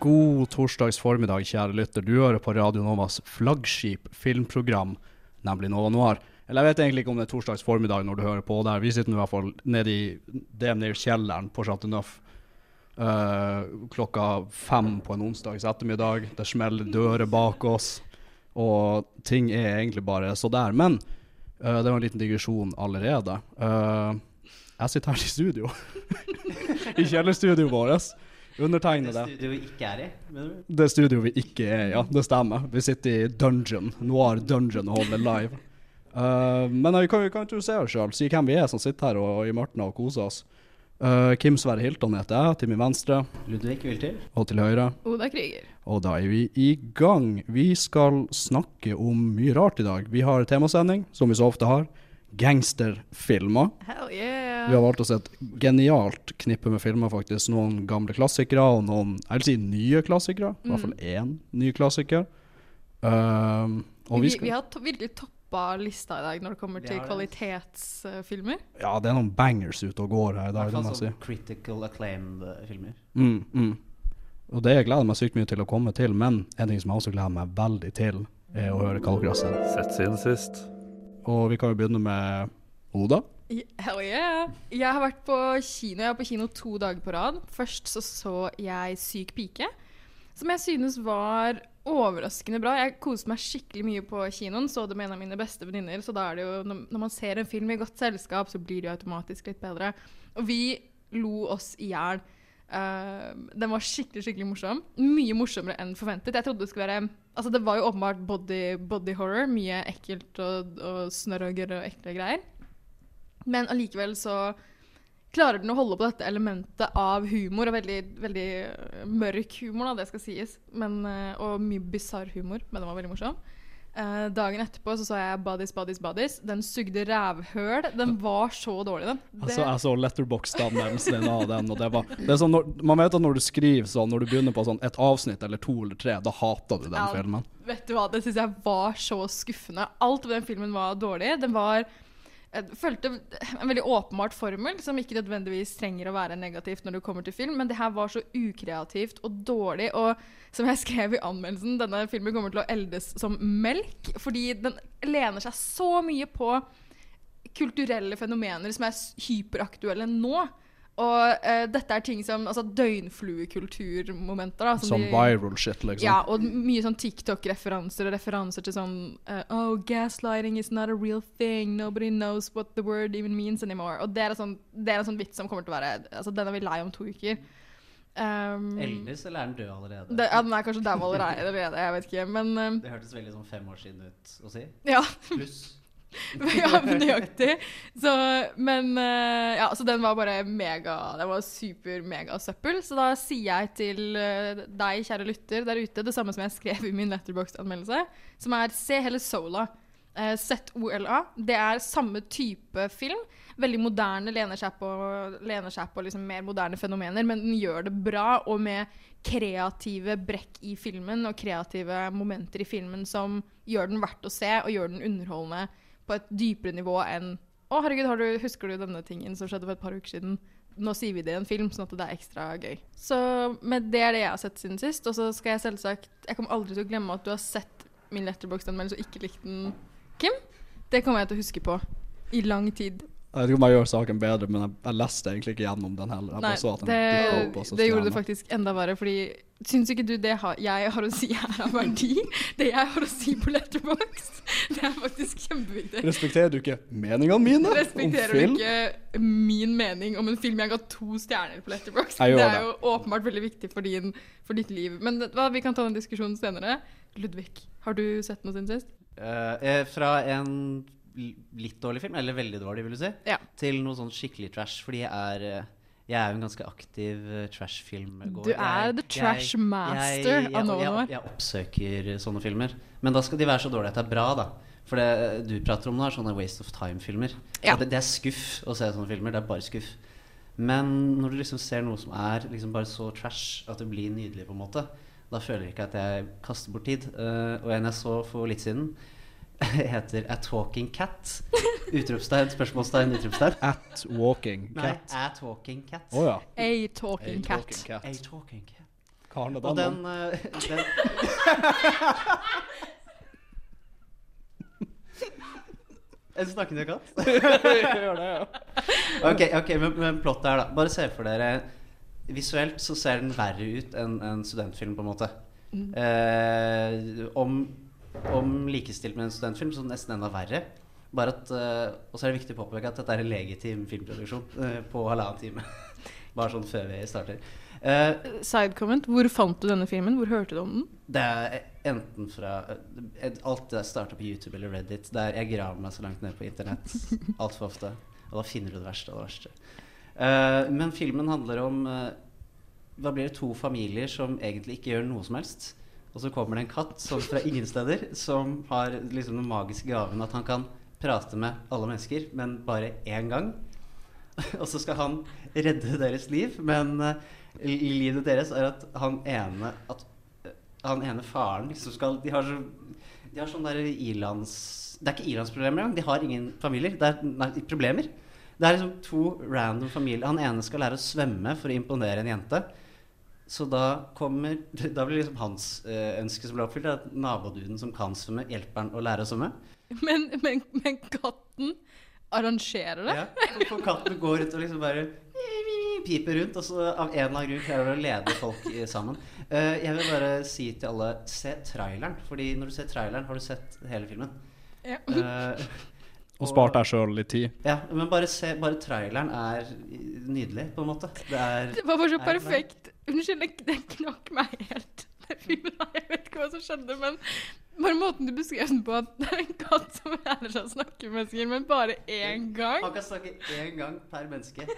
God torsdags formiddag, kjære lytter. Du hører på Radio Novas flaggskip filmprogram, nemlig Nova Noir. Eller jeg vet egentlig ikke om det er torsdags formiddag når du hører på der. Vi sitter nå i hvert fall nede i kjelleren på Chateau Neuf eh, klokka fem på en onsdags ettermiddag. Det smeller dører bak oss, og ting er egentlig bare så der. Men uh, det var en liten digresjon allerede. Uh, jeg sitter her i studio. I kjellerstudioet vårt. Undertegnede. Det studio vi ikke er i, mener du? Det studioet vi ikke er i, ja. Det stemmer. Vi sitter i dungeon. Noir dungeon og holder live. Uh, men vi kan, vi kan introdusere oss sjøl, si hvem vi er som sitter her og, i Marten og koser oss. Uh, Kim Sverre Hilton heter jeg, til min venstre Ludvig vil til. og til høyre. Oda Krüger. Og da er vi i gang. Vi skal snakke om mye rart i dag. Vi har temasending, som vi så ofte har. Gangsterfilmer. Hell yeah. Vi har valgt oss et genialt knippe med filmer, faktisk. Noen gamle klassikere, og noen jeg vil si nye klassikere. I hvert fall én ny klassiker. Um, og vi, vi skal, vi har to virkelig toppa lista i dag når det kommer til det. kvalitetsfilmer. ja, det er noen bangers ute og går her i I dag, hvert det fall jeg si. sånn critical acclaimed eh, filmer. Mm, mm. Og det jeg gleder meg sykt mye til å komme til, men en ting som jeg også gleder meg veldig til, er å høre sett. Sett siden sist. Og vi kan jo begynne med Oda. Hell yeah. Jeg har vært på kino. Jeg var på kino to dager på rad. Først så så jeg Syk pike, som jeg synes var overraskende bra. Jeg koste meg skikkelig mye på kinoen. Så det med en av mine beste venninner. Så da er det jo, når man ser en film i godt selskap, så blir det jo automatisk litt bedre. Og vi lo oss i hjel. Uh, den var skikkelig skikkelig morsom. Mye morsommere enn forventet. Jeg trodde Det skulle være Altså det var jo åpenbart body, body horror. Mye ekkelt og, og snørr og ekle greier. Men allikevel så klarer den å holde på dette elementet av humor, og veldig, veldig øh, mørk humor, da, det skal sies. Men, øh, og mye bisarr humor, men den var veldig morsom. Eh, dagen etterpå så, så jeg Buddies, Buddies, Buddies. Den sugde rævhøl. Den var så dårlig, den. Det, Altså, jeg så letterbox-anmeldelsen din av den, og det var det sånn når, Man vet at når du skriver sånn, når du begynner på sånn et avsnitt eller to eller tre, da hater du den Ja. filmen. Vet du hva, det syns jeg var så skuffende. Alt ved den filmen var dårlig. Den var jeg følte en veldig åpenbart formel, som ikke nødvendigvis trenger å være negativt når det kommer til film, men det her var så ukreativt og dårlig. Og som jeg skrev i anmeldelsen, denne filmen kommer til å eldes som melk, fordi den lener seg så mye på kulturelle fenomener som er hyperaktuelle nå. Og uh, dette er ting som altså døgnfluekulturmomenter. da, som Sånn de- viral shit, liksom. ja, og mye sånn TikTok-referanser og referanser til sånn uh, Oh, gaslighting is not a real thing. Nobody knows what the word even means anymore. Og det er sånn, det er en sånn vits som kommer til å være Altså, den er vi lei om to uker. Um, Eldes, eller er den død allerede? det, ja, den er kanskje dau allerede, jeg vet ikke. Men um, Det hørtes veldig sånn fem år siden ut å si. ja. Pluss. ja, nøyaktig. Så, men eh, ja, så den var bare mega Den var super-mega søppel. Så da sier jeg til eh, deg, kjære lytter der ute, det samme som jeg skrev i min Letterbox-anmeldelse, som er se hele Sola. ZOLA. Det er samme type film. Veldig moderne, lener seg på, lener seg på liksom mer moderne fenomener, men den gjør det bra, og med kreative brekk i filmen og kreative momenter i filmen som gjør den verdt å se, og gjør den underholdende på et dypere nivå enn Å, herregud, har du, husker du denne tingen som skjedde for et par uker siden? Nå sier vi det i en film, sånn at det er ekstra gøy. Så med det er det jeg har sett siden sist. Og så skal jeg selvsagt Jeg kommer aldri til å glemme at du har sett min letterbox-anmeldelse og ikke likte den, Kim. Det kommer jeg til å huske på i lang tid. Jeg vet ikke om jeg gjør saken bedre, men jeg, jeg leste egentlig ikke gjennom den heller. Jeg Nei, bare så at den det, opp, og så det gjorde det faktisk enda verre, fordi Syns ikke du det har, jeg har å si er av verdi? Det jeg har å si på Letterboxd, det er faktisk kjempeviktig. Respekterer du ikke meningene mine Respekterer om du ikke min mening om en film jeg ga to stjerner på Letterboxd? Det er det. jo åpenbart veldig viktig for, din, for ditt liv. Men hva, vi kan ta den diskusjonen senere. Ludvig, har du sett noe siden sist? Eh, eh, fra en litt dårlig film, eller veldig dårlig, vil du si, Ja. til noe sånn skikkelig trash. Fordi jeg er eh, jeg er jo en ganske aktiv uh, trash-filmgåer. Du er Jeg- the trash master jeg, av noen år. Jeg, jeg oppsøker sånne filmer. Men da skal de være så dårlige at det er bra, da. For det du prater om nå, er sånne Waste of Time-filmer. Ja. Det, det er skuff å se sånne filmer. Det er bare skuff. Men når du liksom ser noe som er liksom bare så trash at det blir nydelig, på en måte, da føler jeg ikke at jeg kaster bort tid. Uh, og en jeg så for litt siden, heter At Walking Cat. Utropstegn, spørsmålstegn, utropstegn. At walking Nei, At A Talking Cat. Oh, ja. A talking A cat. talking cat. A Talking Cat. Karne, Og den uh, den En snakkende katt? ok, ok, men, men plottet her, da. Bare se for dere Visuelt så ser den verre ut enn en studentfilm, på en måte. Eh, om, om likestilt med en studentfilm, så nesten enda verre. Bare at, eh, Og så er det viktig å påpeke at dette er en legitim filmproduksjon eh, på halvannen time. Bare sånn før vi starter. Uh, Side comment. Hvor fant du denne filmen? Hvor hørte du om den? det er enten fra eh, Alt det starter på YouTube eller Reddit. Der jeg graver meg så langt ned på internett altfor ofte. Og da finner du det verste av det verste. Uh, men filmen handler om uh, Da blir det to familier som egentlig ikke gjør noe som helst. Og så kommer det en katt som fra ingen steder som har liksom den magiske gaven at han kan prate med alle mennesker, men bare én gang. Og så skal han redde deres liv, men uh, livet deres er at han ene at eh, han ene faren liksom skal De har så De har sånn der ilands... Det er ikke ilandsproblemer engang. De har ingen familier. Det er nei, problemer. Det er liksom to random familier. Han ene skal lære å svømme for å imponere en jente. Så da kommer Da blir liksom hans eh, ønske som blir oppfylt, at naboduden som kan svømme, hjelper han å lære å svømme. Men, men, men katten arrangerer det? Ja, for- for katten går rundt og liksom bare piper rundt, og så av en eller annen grunn klarer du å lede folk eh, sammen. Eh, jeg vil bare si til alle se traileren, Fordi når du ser traileren, har du sett hele filmen. Ja. Uh, Og spart deg sjøl litt tid. ja, men bare se Bare traileren er nydelig, på en måte. Det er Det var bare så er- perfekt. Unnskyld, det, det knakk meg helt. Jeg vet ikke hva som skjedde, men bare måten du beskrev den på, at det er en katt som lærer seg å snakke med mennesker, men bare én gang. Han kan snakke én gang per menneske.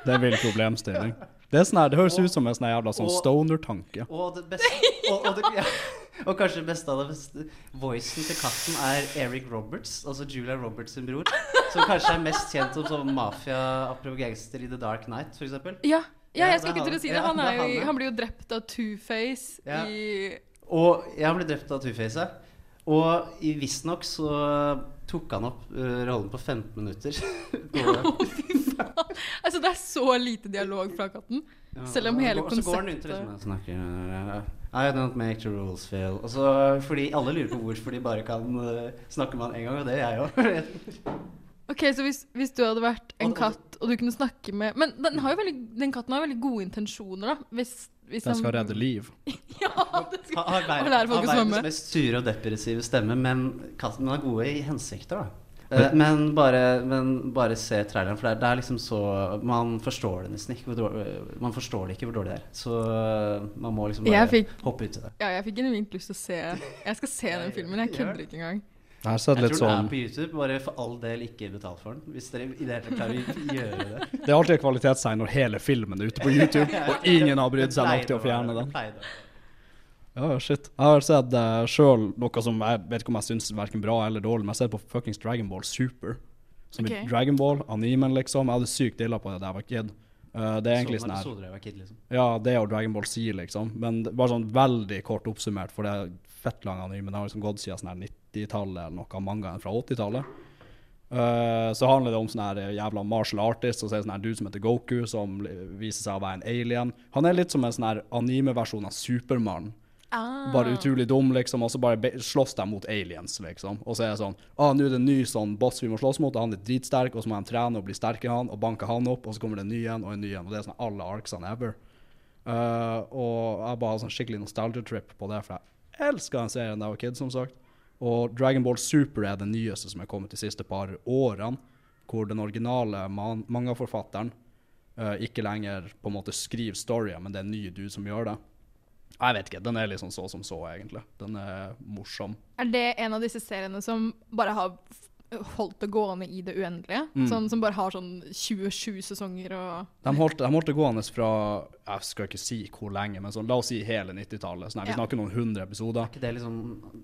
Det er en vill problemstilling. Det, er sånn det høres ut som en sånn jævla sånn Og- stoner-tanke. Og det og, og, ja, og kanskje det beste av det beste Voicen til katten er Eric Roberts, altså Julia Roberts sin bror. Som kanskje er mest kjent som sånn mafia-gangster i The Dark Knight, f.eks. Ja, ja, Ja, jeg skal er ikke til å si det. Han, er er jo, han, ja. blir jo drept av Two-Face Ja. i Og jeg ble drept av Two-Face. Og i- visstnok så tok han opp uh, rollen på 15 minutter. på, Altså, det er så lite dialog fra katten. Selv om hele konseptet Så går han rundt og liksom snakker eh, I don't make the rules, Phil. Og så, fordi alle lurer på hvorfor de bare kan uh, snakke med han én gang, og det gjør jeg òg. Ok, Så hvis, hvis du hadde vært en katt, og du kunne snakke med Men den, har jo veldig, den katten har jo veldig gode intensjoner, da. Hvis, hvis Den skal han- redde liv. Ja, det skal Har, har, Og lære folk å verdens mest sure og depressive stemme, men katten er gode i hensikter, da. Eh, Men bare, men bare se traileren, for det er, det er liksom så Man forstår det nesten ikke. Hvor dårlig, man forstår det ikke hvor dårlig det er. Så eh, man må liksom bare fikk- hoppe ut i det. Ja, jeg fikk genuint lyst til å se Jeg skal se den filmen. Jeg kødder ikke engang. Jeg tror den sånn er på YouTube, bare for all del ikke betalt for den. Hvis dere i det hele tatt klarer å gjøre det. Det er alltid et kvalitetstegn når hele filmen er ute på YouTube, og ingen har brydd seg nok til å fjerne den. Ja, shit. Jeg har sett uh, sjøl noe som jeg vet ikke om jeg syns er verken bra eller dårlig, men jeg ser på fuckings Dragon Ball Super. Som okay. Dragonball, Dragon Ball, animen, liksom. Jeg hadde sykt dilla på det da jeg var kid. Uh, det er egentlig Så sånn her liksom. Ja, det og Dragon Ball Z, liksom. Men bare sånn veldig kort oppsummert, for det er fett lang anime. Det har liksom gått siden sånn her 90-tallet eller noe, mangaen fra 80-tallet. Uh, så handler det om sånn her jævla martial artist, og så er det sånn her dude som heter Goku, som viser seg å være en alien. Han er litt som en sånn her anime-versjon av Supermann. Ah. Bare utrolig dum, liksom, og så bare slåss de mot aliens, liksom. Og så er det sånn ah, nå er det en ny sånn boss vi må slåss mot, og han er dritsterk, og så må de trene og bli sterke i han, og banke han opp, og så kommer det en ny en og en ny en, og det er sånn alle arcsene ever. Uh, og jeg bare har sånn skikkelig nostalgia-trip på det, for jeg elsker den serien da jeg var kid, som sagt. Og Dragon Ball Super er den nyeste som er kommet de siste par årene, hvor den originale man mangaforfatteren uh, ikke lenger på en måte skriver storyen, men det er en ny dude som gjør det. Jeg vet ikke, den er liksom så som så, egentlig. Den er morsom. Er det en av disse seriene som bare har holdt det gående i det uendelige. Mm. Sånn, som bare har sånn 27 sesonger og De holdt, de holdt det gående fra Jeg skal ikke si hvor lenge, men sånn, la oss si hele 90-tallet. Sånn, vi Ja. snakker noen hundre episoder. Ikke det, liksom,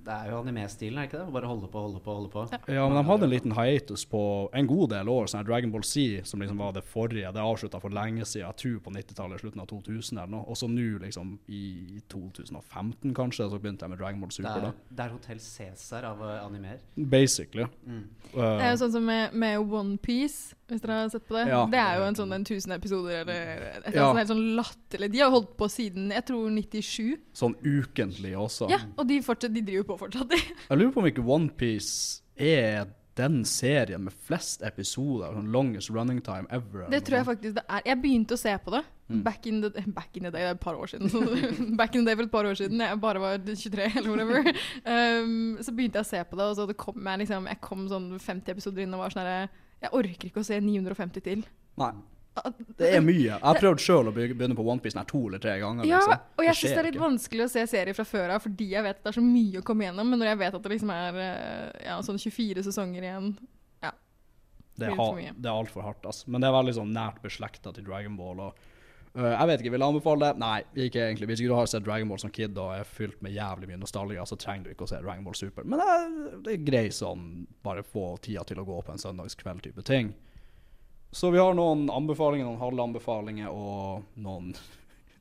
det er jo anime-stilen, er ikke det? Bare holde på, holde på, holde på. Ja, men de hadde en liten hiatus på en god del år. Sånn Dragon Ball Z, som liksom var det forrige, det avslutta for lenge siden, jeg tror på 90-tallet, slutten av 2000 eller noe. Og så nå, liksom i 2015 kanskje, så begynte jeg med Dragon Ball Det Super. er, da. det er Hotell Cæsar av eh, animer. Basically. Mm. Det er jo sånn som med, med Onepiece, hvis dere har sett på det. Ja. Det er jo en sånn en 1000 episoder eller et Ja. sånn helt sånn latterlig. De har holdt på siden jeg tror 97. sånn ukentlig også. Ja, og de, fortsatt, de driver på fortsatt. de. Jeg lurer på om ikke OnePiece er den serien med flest episoder, sånn longest running time ever. Det tror jeg faktisk det er. Jeg begynte å se på det Mm. back, in the, back in the day, det er et par år siden. Back in the day for et par år siden, jeg bare var 23 eller whatever. Um, så begynte jeg å se på det, og så det kom jeg liksom Jeg kom sånn 50 episoder inn og var sånn herre Jeg orker ikke å se 950 til. Nei, det er mye. Jeg har prøvd sjøl å begynne på OnePiece to eller tre ganger. Ja, liksom. og jeg syns det er litt ikke. vanskelig å se serier fra før av fordi jeg vet at det er så mye å komme gjennom. Men når jeg vet at det liksom er eh, ja, sånn 24 sesonger igjen Det er, det er altfor hardt, altså. Men det er veldig sånn nært beslekta til Dragon Ball. Og, uh, jeg vet ikke, vil jeg anbefale det? Nei, ikke egentlig. Hvis du har sett Dragon Ball som kid og er fylt med jævlig mye nostalgia, så trenger du ikke å se Dragon Ball Super. Men det er, det er grei sånn bare få tida til å gå på en søndagskveld-type ting. Så vi har noen anbefalinger, noen halve anbefalinger og noen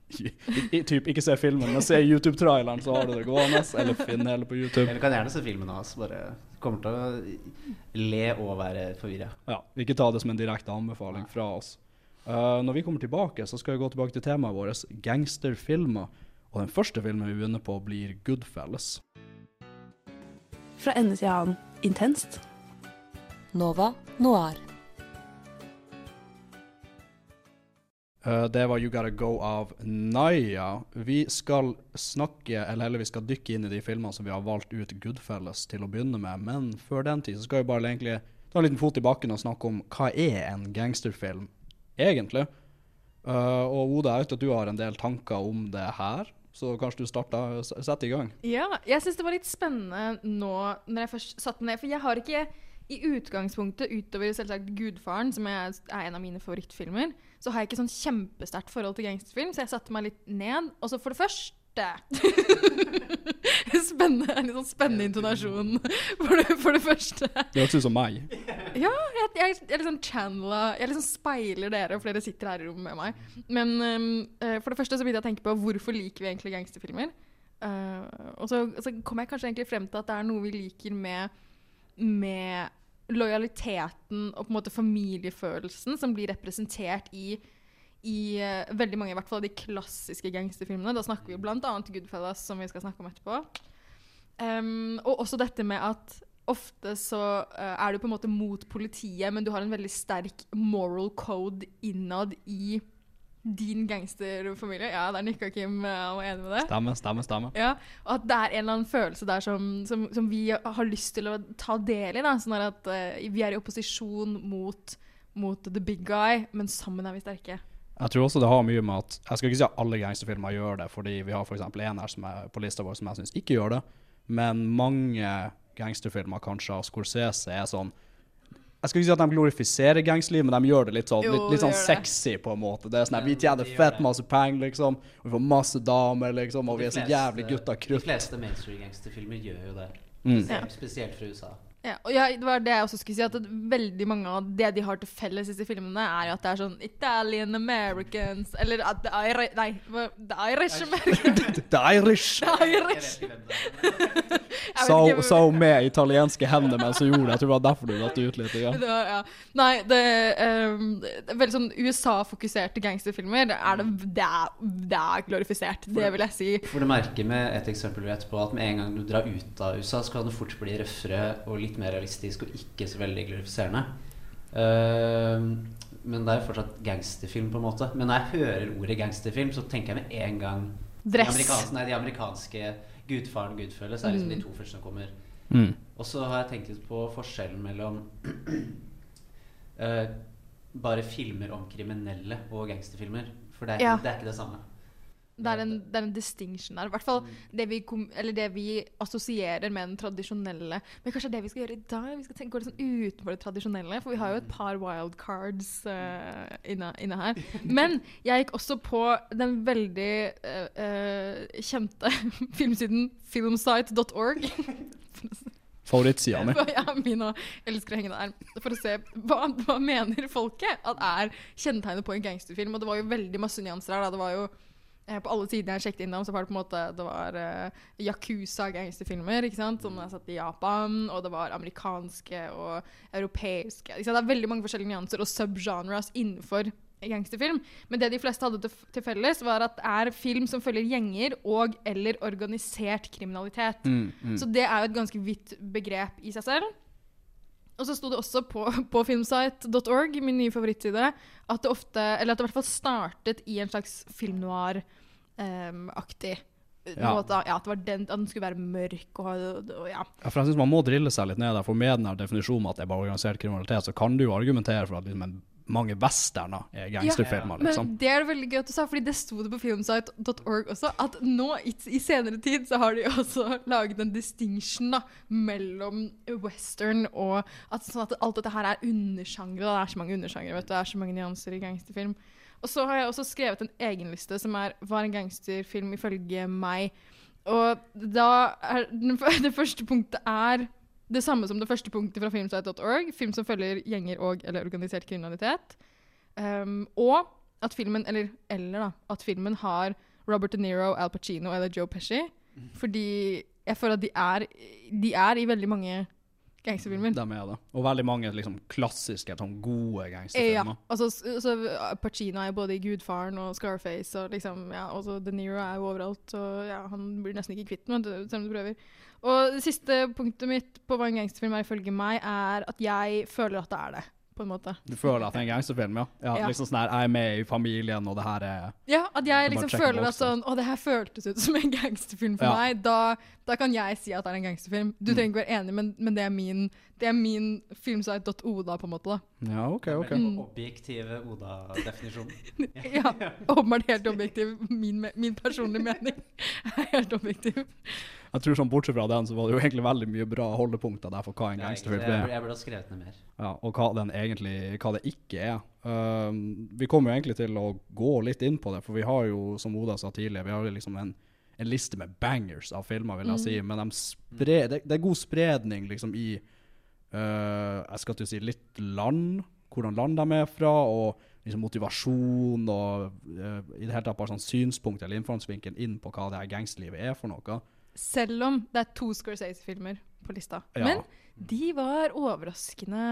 i, i, typ, Ikke se filmen, men se YouTube-traileren, så har du det gående. Eller finn hele på YouTube. Eller kan gjerne se filmen hans. Bare kommer til å le og være forvirra. Ja, ikke ta det som en direkte anbefaling fra oss. Uh, når vi kommer tilbake, så skal vi gå tilbake til temaet vårt, gangsterfilmer. Og den første filmen vi begynner på, blir Goodfellas. Fra ende til annen intenst. Nova Noir. Uh, det var You Gotta Go av Naya. Vi skal snakke, eller heller vi skal dykke inn i de filmene som vi har valgt ut Goodfellas til å begynne med. Men før den tid så skal vi bare egentlig ta en liten fot i bakken og snakke om hva er en gangsterfilm egentlig. Uh, og Oda, jeg vet at du har en del tanker om det her, så kanskje du starta Sett i gang. Ja, jeg syns det var litt spennende nå når jeg først satte meg ned. For jeg har ikke i utgangspunktet, utover selvsagt Gudfaren, som er en av mine favorittfilmer, så har jeg ikke sånn kjempesterkt forhold til gangsterfilm, så jeg satte meg litt ned. Og så for det første Spennende, en litt sånn spennende intonasjon for det, for det første. Det høres ut som meg. Ja, jeg, jeg, jeg liksom channela Jeg liksom speiler dere, for dere sitter her i rommet med meg. Men um, for det første så begynte jeg å tenke på hvorfor liker vi egentlig gangsterfilmer. Uh, og så, så kom jeg kanskje egentlig frem til at det er noe vi liker med, med lojaliteten og på en måte familiefølelsen som blir representert i i uh, veldig mange i hvert fall de klassiske gangsterfilmene. Da snakker vi bl.a. Goodfellas, som vi skal snakke om etterpå. Um, og også dette med at ofte så uh, er du på en måte mot politiet, men du har en veldig sterk moral code innad i din gangsterfamilie. Ja, der nikka Kim. og Han var enig med det. Stemme, stemme, stemme. Ja, og at det er en eller annen følelse der som, som, som vi har lyst til å ta del i. Da. Sånn at uh, vi er i opposisjon mot, mot the big guy, men sammen er vi sterke. Jeg tror også det har mye med at Jeg skal ikke si at alle gangsterfilmer gjør det, fordi vi har f.eks. en her som er på lista vår som jeg syns ikke gjør det. Men mange gangsterfilmer, kanskje av Scorsese, er sånn Jeg skal ikke si at de glorifiserer gangsterliv, men de gjør det litt sånn, Jo, litt, litt sånn sexy, på en måte. Det er sånn at Vi Ja, tjener fett masse penger, liksom. Vi får masse damer, liksom. Og vi er så jævlig gutta krutt. De fleste mainstream gangsterfilmer gjør jo det. Mm. Spesielt fra USA. Ja, og ja, det var det jeg også skulle si, at veldig mange av det de har til felles i disse filmene, er jo at det er sånn Italian Americans Eller at the Irish Nei, the Irish Americans. The Irish! The Irish. Jeg vet sa hun med italienske hender mens hun gjorde det. Jeg tror det var derfor du datt ut litt. Ja. Det var, ja. Nei, det, um, det er veldig sånn USA-fokuserte gangsterfilmer. Det er, det, det, er, det er glorifisert, det vil jeg si. For du merker med et eksempel etterpå at med en gang du drar ut av USA, så kan det fort bli røffere og litt mer realistisk og ikke så veldig glorifiserende. Uh, men det er fortsatt gangsterfilm, på en måte. Men når jeg hører ordet gangsterfilm, så tenker jeg med en gang Dress. De amerikanske, nei, de amerikanske Gudfaren og Gudfølge, så er liksom Mm. de to første som kommer. Mm. Og så har jeg tenkt litt på forskjellen mellom uh, bare filmer om kriminelle og gangsterfilmer. For det er, Ja. det er ikke det samme. Det er, en, det er en distinction der. I hvert fall det vi, kom, eller det vi assosierer med den tradisjonelle Men kanskje det vi skal gjøre i dag? Vi skal tenke, gå litt sånn utenfor det tradisjonelle. For vi har jo et par wildcards uh, inne, inne her. Men jeg gikk også på den veldig uh, uh, kjente filmsiden filmsite.org. Favorittsida mi. Ja, min òg. elsker å henge der. For å se hva, hva mener folket at er kjennetegnet på en gangsterfilm. Og det var jo veldig masse nyanser her. Da. Det var jo På alle sidene jeg sjekket innom, så var det på en måte Det var uh, Yakuza-gangsterfilmer ikke sant? som er satt i Japan. Og det var amerikanske og europeiske. Det er veldig mange forskjellige nyanser og subgenres innenfor gangsterfilm. Men det de fleste hadde til felles, var at det er film som følger gjenger og eller organisert kriminalitet. Mm, mm. Så det er jo et ganske vidt begrep i seg selv. Og så sto det også på, på filmsite.org, min nye favorittside, at det ofte, eller at det i hvert fall startet i en slags film noir-aktig Ja. måte. Ja, at, det var den, at den skulle være mørk og, og, og ja. Ja, for jeg synes Man må drille seg litt ned der, for med den her definisjonen at det er bare organisert kriminalitet, så kan du jo argumentere for at liksom en, mange westerner er gangsterfilmer. Ja, liksom. det er det veldig gøy at du sa, fordi det sto det på filmsite.org også, at nå i, i senere tid så har de også laget en distinction da, mellom western og at, sånn at alt dette her er undersjangre. Det er så mange undersjangre, vet du. Det er så mange nyanser i gangsterfilm. Og så har jeg også skrevet en egenliste som er hva er en gangsterfilm ifølge meg. Og da er den, det første punktet er det samme som det første punktet fra filmsite.org. Film som følger gjenger og eller organisert kriminalitet. Um, og at filmen, eller, eller da, at filmen har Robert De Niro, Al Pacino eller Joe Pesci. Fordi jeg føler at de er, de er i veldig mange gangsterfilmer. De er det. Og veldig mange liksom, klassiske, sånn gode Ja, gangsterfilmer. altså, så, så Pacino er både i Gudfaren og Scarface, og liksom, ja, også De Niro er jo overalt, og ja, han blir nesten ikke kvitt den, selv om du prøver. Og det siste punktet mitt på hva en gangsterfilm er ifølge meg, er at jeg føler at det er det, på en måte. Du føler at det er en gangsterfilm, ja? ja, Ja. Liksom sånn her, Jeg er med i familien, og det her er Ja, at jeg liksom føler at sånn Å, det her føltes ut som en gangsterfilm for Ja. meg. Da, da kan jeg si at det er en gangsterfilm. Du Mm. trenger ikke være enig, men, men det er min, det er min filmsite.oda, på en måte. da. Ja, OK, OK. Mm. Objektive Oda-definisjon. Ja, åpenbart helt objektiv. Min, min personlige mening er helt objektiv. Jeg tror sånn Bortsett fra den, så var det jo egentlig veldig mye bra holdepunkter der for hva en gangsterfilm er. jeg burde ha skrevet ned mer. Ja, og hva den egentlig hva det ikke er. Um, vi kommer jo egentlig til å gå litt inn på det, for vi har jo, som Oda sa tidligere, vi har jo liksom en, en liste med bangers av filmer, vil jeg Mm. si. Men de spre, det, det er god spredning liksom i Jeg skal til å si litt land, hvordan land de er fra, og liksom motivasjon og uh, i det hele tatt bare sånn synspunkt eller innfallsvinkel inn på hva det her gangsterlivet er for noe. Selv om det er to Scorsese-filmer på lista. Ja. Men de var overraskende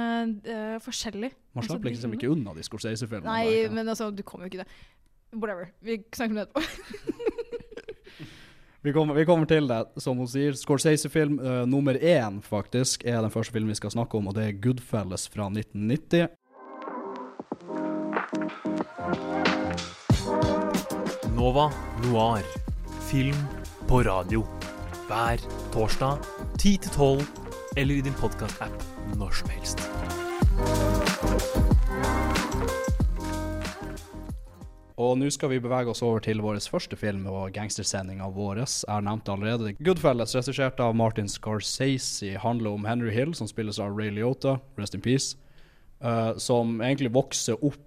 uh, forskjellige. Man Altså, liksom ikke unna de Scorsese-filmene. Nei, men altså, du kommer jo ikke det. Whatever. Vi snakker om det etterpå. Vi kommer, vi kommer til det, som hun sier. Scorsese-film uh, nummer én faktisk er den første filmen vi skal snakke om, og det er Goodfellas fra 1990. Nova Noir. Film på radio. Hver torsdag 10 til 12, eller i din podkast-app når som helst. Og nå skal vi bevege oss over til vår første film og gangstersendinga vår. Jeg nevnte allerede Goodfellas, regissert av Martin Scorsese, handler om Henry Hill, som spilles av Ray Liotta, rest in peace, uh, som egentlig vokser opp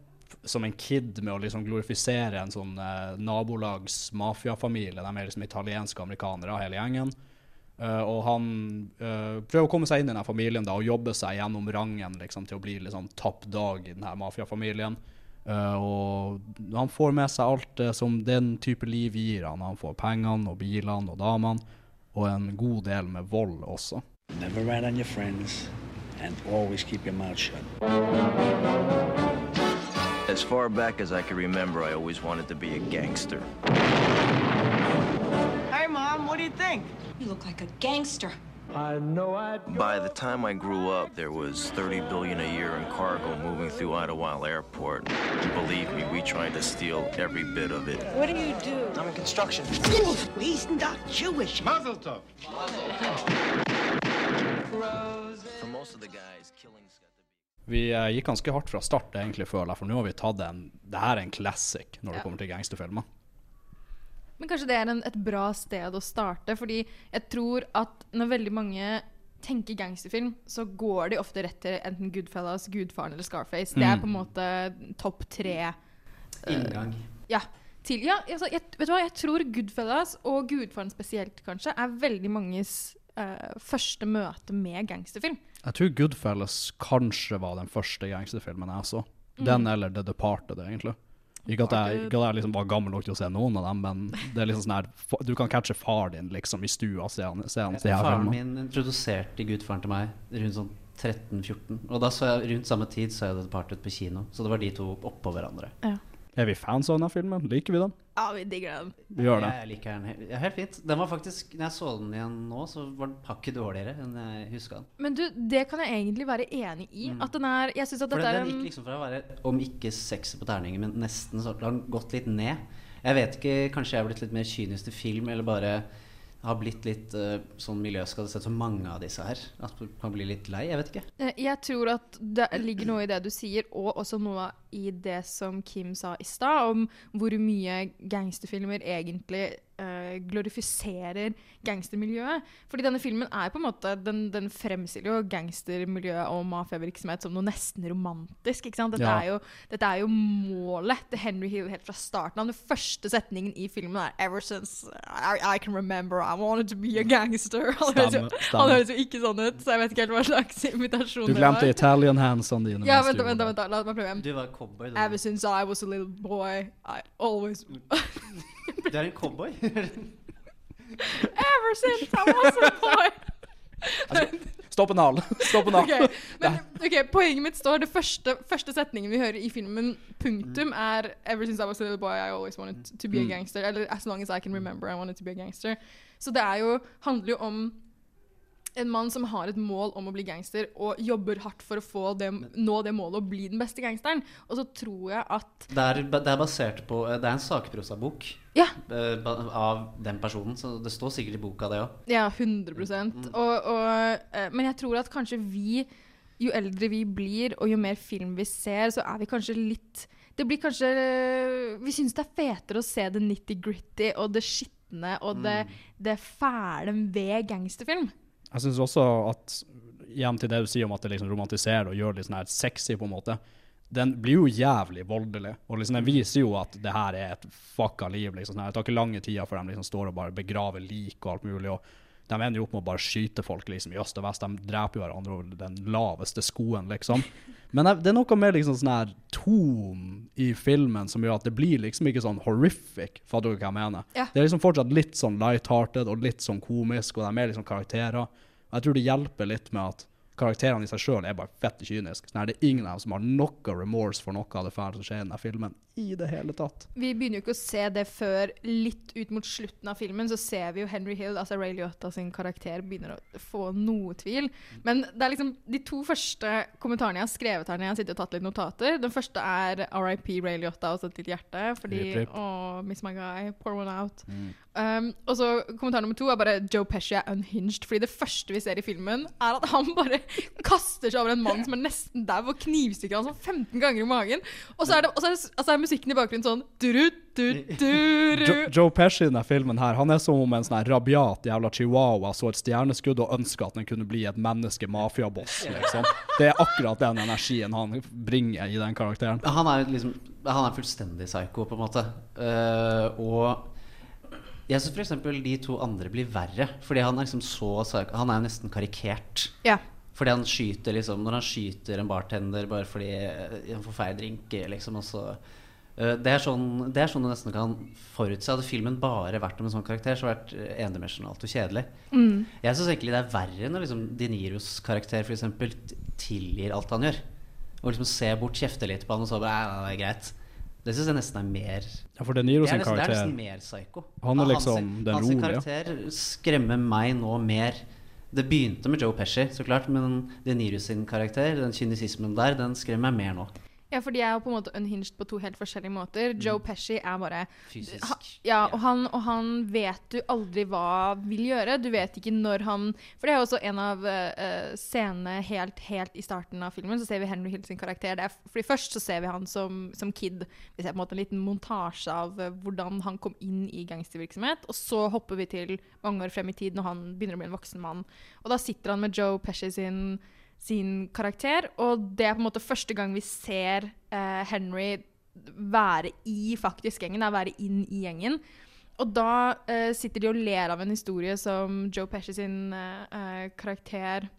som en kid med å liksom glorifisere en sånn uh, nabolags mafiafamilie. De er liksom italienske amerikanere, hele gjengen. Uh, og han uh, prøver å komme seg inn i denne familien da, og jobbe seg gjennom rangen liksom, til å bli liksom, topp dog i denne mafiafamilien. Eh, og han får med seg alt det som den type liv gir han. Han får pengene og bilene og damene, og en god del med vold også. Never rat on your friends, and always keep your mouth shut. As far back as I can remember, I always wanted to be a gangster. Hey, Mom, what do you think? You look like a gangster. By the time I grew up, there was 30 billion a year in cargo moving through Idlewild Airport. Believe me, we tried to steal every bit of it. What do you do? I'm in construction. He's not Jewish. Mazel tov. For most of the guys, killings got. Vi eh, gikk ganske hardt fra start, egentlig, føler jeg, for nå har vi tatt en Det her er en classic når det Ja. kommer til gangsterfilmer. Men kanskje det er en, et bra sted å starte, fordi jeg tror at når veldig mange tenker gangsterfilm, så går de ofte rett til enten Goodfellas, Gudfaren eller Scarface. Det er Mm. på en måte topp tre. Inngang. Inngang. Ja. Til, ja altså, jeg, vet du hva, jeg tror Goodfellas, og Gudfaren spesielt kanskje, er veldig manges uh, første møte med gangsterfilm. Jeg tror Goodfellas kanskje var den første gangsterfilmen jeg så. Den Mm. eller The Departed, egentlig. Ikke at jeg, ikke at jeg liksom var gammel nok til å se noen av dem, men det er liksom sånn her Du kan catche far din liksom i stua se han, se han, se her Faren min introduserte Gudfaren til meg rundt sånn 13-14. Og da så jeg, rundt samme tid så jeg det partet på kino. Så det var de to oppå hverandre. Er vi fans av denne filmen? Liker vi den? Ja, vi digger den. Vi gjør det. Jeg, liker den ja, helt fint. Den var faktisk, når jeg så den igjen nå, så var den hakket dårligere enn jeg huska den. Men du, det kan jeg egentlig være enig i. At den er Jeg syns at For dette er den gikk liksom fra å være om ikke sexy på terningen, men nesten så har den gått litt ned. Jeg vet ikke, Kanskje jeg har blitt litt mer kynisk til film, eller bare har blitt litt uh, sånn miljøskadet så mange av disse her. At du kan bli litt lei. Jeg vet ikke. Eh, Jeg tror at det ligger noe i det du sier, og også noe i det som Kim sa i stad, om hvor mye gangsterfilmer egentlig eh, glorifiserer gangstermiljøet. Fordi denne filmen er på en måte Den, den fremstiller jo gangstermiljøet og mafiavirksomhet som noe nesten romantisk. ikke sant? Dette, Ja. er jo, dette er jo målet til Henry Hill helt fra starten av. Den første setningen i filmen er 'Ever since I, I can remember I wanted to be a gangster'. Han høres jo- ikke sånn ut, så jeg vet ikke helt hva slags invitasjon Du det var. glemte Italian hands-on dine. Ja, vent, vent, vent, la meg prøve igjen. Du var cowboy. Du, Ever since I was a little boy, I always du er en cowboy? Ever since I was a boy. det. Stopp en hal! Stopp en hal! Ok, men, okay, Poenget mitt står Det første, første setningen vi hører i filmen, punktum, er Ever since I was a little boy, I always wanted to be a Mm. gangster. Eller as long as I can remember, I wanted to be a gangster. Så det er jo, handler jo om en mann som har et mål om å bli gangster, og jobber hardt for å få det, nå det målet å bli den beste gangsteren. Og så tror jeg at Det er, det er basert på Det er en sakprosabok Ja. eh, av den personen, så det står sikkert i boka, det òg. Ja, 100 og, og, eh, Men jeg tror at kanskje vi, jo eldre vi blir, og jo mer film vi ser, så er vi kanskje litt Det blir kanskje Vi syns det er fetere å se det nitty-gritty og det skitne og det, det fæle ved gangsterfilm. Jeg syns også at Igjen til det du sier om at det liksom romantiserer og gjør det litt sånn her sexy, på en måte. Den blir jo jævlig voldelig. Og liksom den viser jo at det her er et fucka liv. liksom sånn her. Det tar ikke lange tida før de liksom står og bare begraver lik og alt mulig. og De ender jo opp med å bare skyte folk liksom i øst og vest. De dreper jo hverandre over den laveste skoen, liksom. Men det er noe med liksom sånn her ton i filmen som gjør at det blir liksom ikke sånn horrific, fatter du hva jeg mener? Ja. Det er liksom fortsatt litt sånn light-hearted og litt sånn komisk, og de er liksom karakterer. Jeg tror det hjelper litt med at karakterene i seg sjøl er bare fette kyniske. Sånn det er ingen av dem som har noe remorse for noe av det fæle som skjer i denne filmen i det hele tatt. Vi begynner jo ikke å se det før litt ut mot slutten av filmen. Så ser vi jo Henry Hill, altså Ray Liotta sin karakter, begynner å få noe tvil. Men det er liksom de to første kommentarene jeg har skrevet her når jeg har sittet og tatt litt notater. Den første er RIP Ray Liotta og satt litt hjerte. Fordi Rip, rip. Åh, miss my guy. Pour one out. Mm. Um, og så kommentar nummer to er bare Joe Pesci er unhinged. Fordi det første vi ser i filmen, er at han bare kaster seg over en mann som er nesten dau, og knivstikker han sånn 15 ganger i magen. Og så er, det, og så er, det, altså er musikken i bakgrunnen sånn du, du, du, Jo, Joe Pesci i denne filmen her, han er som om en sånn rabiat jævla chihuahua så et stjerneskudd og ønsker at den kunne bli et menneske mafiaboss, liksom. Det er akkurat den energien han bringer i den karakteren. Han er liksom Han er fullstendig psycho, på en måte. Uh, og jeg syns f.eks. de to andre blir verre. Fordi han er liksom så Han er jo nesten karikert. Ja. Fordi han skyter liksom Når han skyter en bartender bare fordi eh, han får feil drink, liksom, og så eh, det er, sånn, det er sånn du nesten kan forutse. Hadde filmen bare vært om en sånn karakter, så hadde det vært eh, endimensjonalt og kjedelig. Mm. Jeg syns egentlig det er verre når liksom De Niros karakter for eksempel tilgir alt han gjør. Og liksom ser bort, kjefter litt på han og så bare Nei, det er greit. Det syns jeg nesten er mer Ja, for De Niro det er sin nesten, Det er nesten mer psycho. Han er liksom sin- den hans karakter skremmer meg nå mer. Det begynte med Joe Pesci, så klart, men De Niro sin karakter, den kynisismen der, den skremmer meg mer nå. Ja, for de er jo på en måte unhinged på to helt forskjellige måter. Joe Pesci er bare Fysisk. Ha, ja, og han, og han vet du aldri hva vil gjøre. Du vet ikke når han For det er jo også en av uh, scenene helt, helt i starten av filmen. Så ser vi Henry Hill sin karakter. Det er, fordi Først så ser vi han som, som kid. Vi ser på en måte en liten montasje av uh, hvordan han kom inn i gangstervirksomhet. Og så hopper vi til mange år frem i tid, når han begynner å bli en voksen mann. Og da sitter han med Joe Pesci sin sin karakter. Og det er på en måte første gang vi ser eh, Henry være i faktisk gjengen, da, være inn i gjengen. Og da eh, sitter de og ler av en historie som Joe Pesci sin eh, eh karakter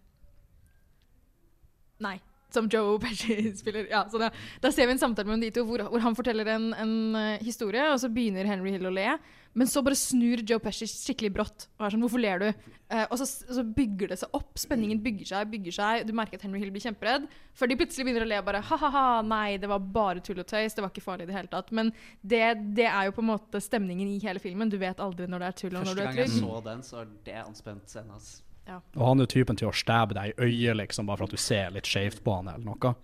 Nei. Som Joe Pesci spiller. Ja, da, da ser vi en samtale mellom de to hvor, hvor han forteller en, en uh, historie, og så begynner Henry Hill å le. Men så bare snur Joe Pesci skikkelig brått. Og er sånn, hvorfor ler du? Uh, og så, så, bygger det seg opp. Spenningen bygger seg, bygger seg. Du merker at Henry Hill blir kjemperedd. Før de plutselig begynner å le bare ha-ha-ha, nei, det var bare tull og tøys. Det var ikke farlig i det hele tatt. Men det, det, er jo på en måte stemningen i hele filmen. Du vet aldri når det er tull og når det er trygg. Første gang jeg så den, så var det anspent scene. Altså. Ja. Og han er jo typen til å stabbe deg i øyet, liksom, bare for at du ser litt skjevt på han eller noe.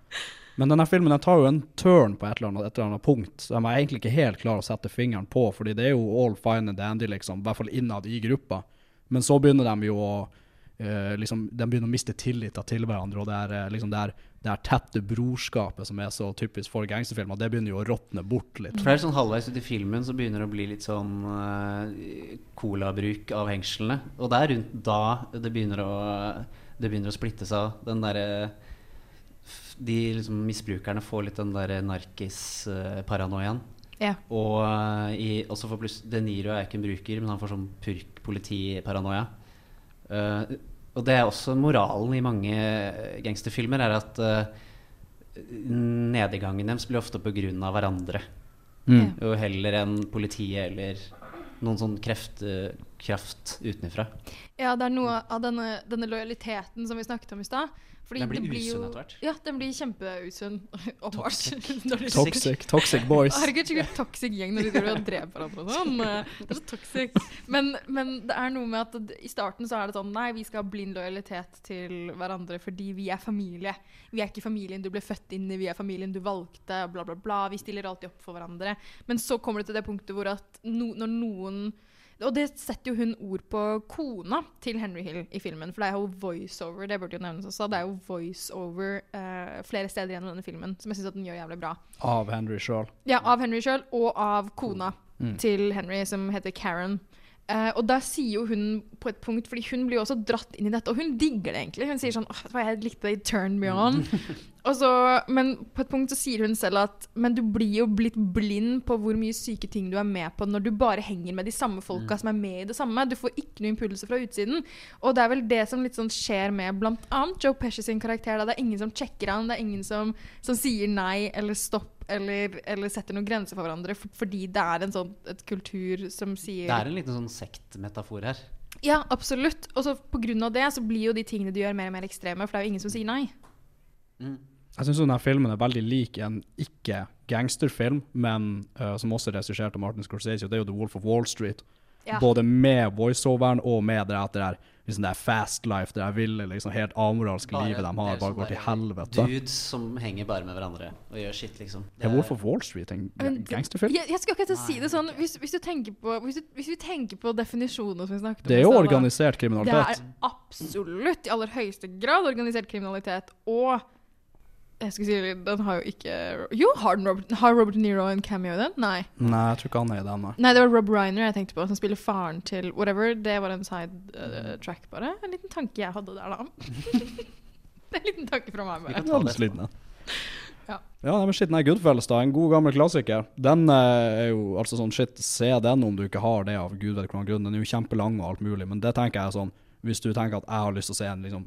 Men denne filmen den tar jo en turn på et eller, annet, et eller annet punkt som jeg egentlig ikke helt klar å sette fingeren på, fordi det er jo all fine and dandy, liksom, i hvert fall innad i gruppa. Men så begynner de jo å eh, liksom, De begynner å miste tillit til hverandre, og det er, eh, liksom, det er, det er tette brorskapet som er så typisk for gangsterfilmer, det begynner jo å råtne bort litt. For det er sånn Halvveis ut i filmen så begynner det å bli litt sånn uh, colabruk av hengslene. Og det er rundt da det begynner å, det begynner å splitte seg. Den derre De liksom, misbrukerne får litt den der narkis-paranoiaen. Ja. Og uh, i, også for pluss De Niro er ikke en bruker, men han får sånn purk-politiparanoia. Uh, og det er også moralen i mange gangsterfilmer, er at uh, nedgangen deres blir ofte pga. hverandre. Mm. Og heller enn politiet eller noen sånn kreft, kraft utenfra. Ja, det er noe av denne, denne lojaliteten som vi snakket om i stad. Fordi den blir, blir usunn etter hvert. Ja, den blir kjempeusunn. Toxic. Toxic, toxic boys. Herregud, sikkert toxic gjeng når de driver og dreper hverandre og sånn. Det er så toxic. Men, men det er noe med at i starten så er det sånn Nei, vi skal ha blind lojalitet til hverandre fordi vi er familie. Vi er ikke familien du ble født inn i, vi er familien du valgte, bla, bla, bla. Vi stiller alltid opp for hverandre. Men så kommer det til det punktet hvor at no, når noen og det setter jo hun ord på kona til Henry Hill i filmen. For det er jo voiceover det burde jo nevnes også. Det er jo voiceover uh, flere steder gjennom denne filmen som jeg syns den gjør jævlig bra. Av Henry sjøl. Ja, av Henry sjøl, og av kona Mm. til Henry, som heter Karen. Eh, og der sier jo hun på et punkt, fordi hun blir jo også dratt inn i dette, og hun digger det egentlig. Hun sier sånn Åh, jeg likte det i Turn Me On. og så, men på et punkt så sier hun selv at Men du blir jo blitt blind på hvor mye syke ting du er med på når du bare henger med de samme folka som er med i det samme. Du får ikke noen impulser fra utsiden. Og det er vel det som litt sånn skjer med bl.a. Joe Pesci sin karakter. Da. Det er ingen som sjekker han, det er ingen som, som sier nei eller stopp. Eller, eller setter noen grenser for hverandre for, fordi det er en sånn et kultur som sier Det er en liten sånn sektmetafor her. Ja, absolutt. Og så av det så blir jo de tingene du gjør, mer og mer ekstreme, for det er jo ingen som sier nei. Jeg syns denne filmen er veldig lik en ikke-gangsterfilm, men uh, som også er regissert av Martin Scorsese, og det er jo The Wolf of Wall Street. Ja. Både med voiceoveren og med det etter det er liksom det er fast life, det er ville, liksom helt amoralske Bare- livet de det har, bare sånn går til helvete. Dudes som henger bare med hverandre og gjør shit, liksom. Er Wolf of Wall Street en gangsterfilm? Jeg, jeg skal akkurat si det sånn hvis, hvis, du på, hvis, du, hvis vi tenker på definisjoner som vi snakket om Det er jo organisert kriminalitet. Det er absolutt i aller høyeste grad organisert kriminalitet. Og jeg skulle si, den har jo ikke Jo, har, den Robert, har Robert Nero en cameo i den? Nei. Nei, jeg tror ikke han er i den, nei. Nei, det var Rob Reiner jeg tenkte på, som spiller faren til whatever. Det var en side uh, track, bare. En liten tanke jeg hadde der, da. det er en liten tanke fra meg, bare. Ja, den slitne. Ja. Ja, men shit, nei, Goodfellas, da. En god, gammel klassiker. Den eh, er jo altså sånn shit, se den om du ikke har det av gud vet hvilken grunn. Den er jo kjempelang og alt mulig, men det tenker jeg sånn Hvis du tenker at jeg har lyst til å se en liksom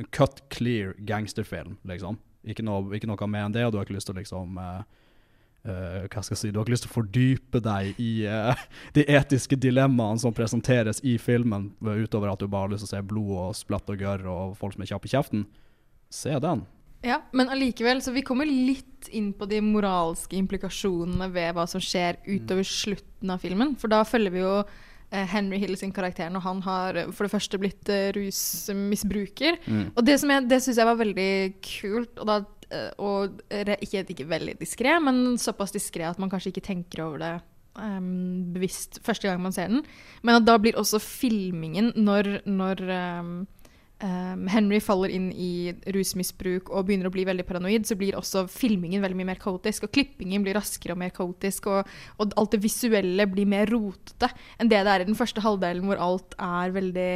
en cut clear gangsterfilm, liksom. Ikke noe, ikke noe mer enn det, og du har ikke lyst til å liksom uh, uh, hva skal jeg si, Du har ikke lyst til å fordype deg i uh, de etiske dilemmaene som presenteres i filmen, utover at du bare har lyst til å se blod og splatt og gørr og folk som er kjappe i kjeften. Se den. Ja, men allikevel, så vi kommer litt inn på de moralske implikasjonene ved hva som skjer utover slutten av filmen. For da følger vi jo Henry Hill sin karakter når han har eh, for det første blitt eh, rusmisbruker. Mm. Og det, som jeg- det syns jeg var veldig kult, og da eh, og ikke, ikke veldig diskré, men såpass diskré at man kanskje ikke tenker over det um, bevisst første gang man ser den. Men da blir også filmingen, når, når em, em, Henry faller inn i rusmisbruk og begynner å bli veldig paranoid, så blir også filmingen veldig mye mer kaotisk. Og klippingen blir raskere og mer kaotisk, og, og alt det visuelle blir mer rotete enn det det er i den første halvdelen, hvor alt er veldig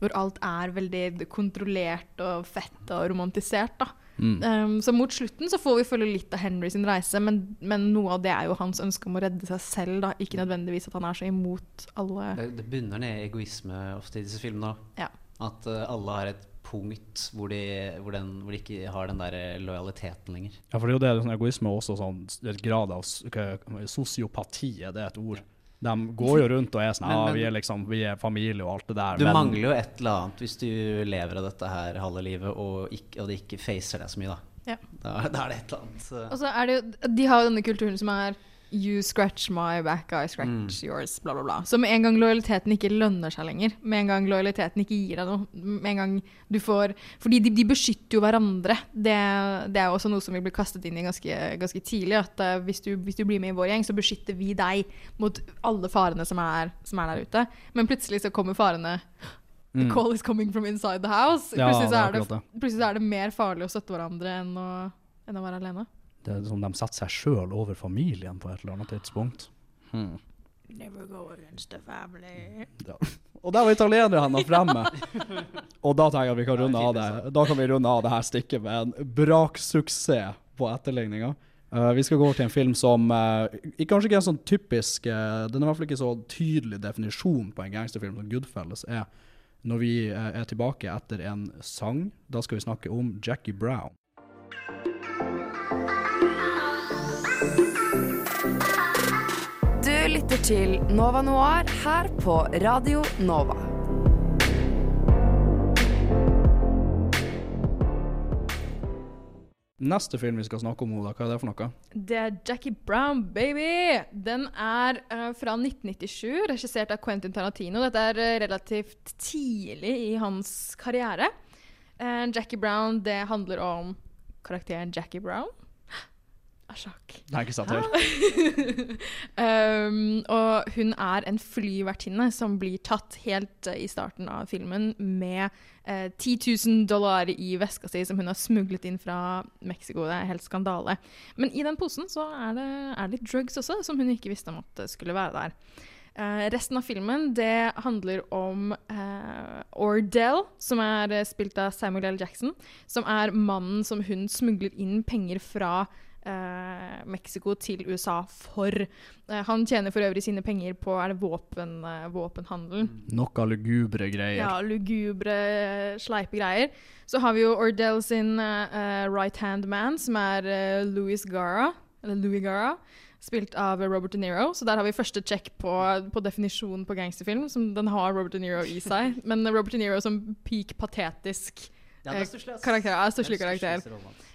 hvor alt er veldig kontrollert og fett og romantisert. da. Mm. Um, så mot slutten så får vi følge litt av Henry sin reise, men, men noe av det er jo hans ønske om å redde seg selv, da. Ikke nødvendigvis at han er så imot alle Det, det bunner ned i egoisme ofte i disse filmene. Ja. At eh, alle har et punkt hvor de, hvor, den, hvor de ikke har den der eh, lojaliteten lenger. Ja, for det er jo det, sånn egoisme er også sånn et grad av sosiopati, er det et ord? De går jo rundt og er sånn Ja, vi er liksom Vi er familie og alt det der. Du men- mangler jo et eller annet hvis du lever av dette her halve livet og, ikke, og det ikke facer deg så mye, da. Ja. Da, da er det et eller annet. Så. Og så er det jo De har jo denne kulturen som er You scratch my back, I scratch Mm. yours, bla, bla, bla. Så med en gang lojaliteten ikke lønner seg lenger, med en gang lojaliteten ikke gir deg noe, med en gang du får Fordi de, de beskytter jo hverandre. Det, det er også noe som vi blir kastet inn i ganske, ganske tidlig. At uh, hvis, du, hvis du blir med i vår gjeng, så beskytter vi deg mot alle farene som er, som er der ute. Men plutselig så kommer farene The Mm. call is coming from inside the house. Ja, plutselig, så det er er det. plutselig så er det mer farlig å støtte hverandre enn å, enn å være alene. Det er som de setter seg sjøl over familien på et eller annet tidspunkt. Hmm. Never go against the family. Ja. Og der var italienerne fremme! Og da tenker jeg at vi kan runde av det Da kan vi runde av det her stikket med en braksuksess på etterligninga. Uh, vi skal gå over til en film som uh, kanskje ikke er en sånn typisk uh, Den er i hvert fall ikke så tydelig definisjon på en gangsterfilm som Goodfellas er. Når vi eh, er tilbake etter en sang, da skal vi snakke om Jackie Brown. Du lytter til Nova Noir her på Radio Nova. Neste film vi skal snakke om, Oda, hva er det for noe? Det er Jackie Brown, baby! Den er uh, fra 1997, regissert av Quentin Tarantino. Dette er uh, relativt tidlig i hans karriere. Uh, Jackie Brown, det handler om karakteren Jackie Brown. Asjak. sjakk. Nei, ikke sant, um, og hun er en flyvertinne som blir tatt helt uh, i starten av filmen med uh, 10 000 dollar i veska si som hun har smuglet inn fra Mexico. Det er helt skandale. Men i den posen så er det, er det litt drugs også, som hun ikke visste om at skulle være der. Uh, resten av filmen det handler om uh, Ordell, som er uh, spilt av Samuel L. Jackson, som er mannen som hun smugler inn penger fra eh, Mexico til USA for. Eh, han tjener for øvrig sine penger på er det våpen, eh, våpenhandel. Noe lugubre greier. Ja, lugubre, sleipe greier. Så har vi jo Ordell sin eh, right hand man, som er eh, Louis Gara. Eller Louis Gara. Spilt av Robert De Niro. Så der har vi første check på, på definisjonen på gangsterfilm. Som den har Robert De Niro i seg. Men Robert De Niro som peak patetisk eh. Ja, stusslig er karakter.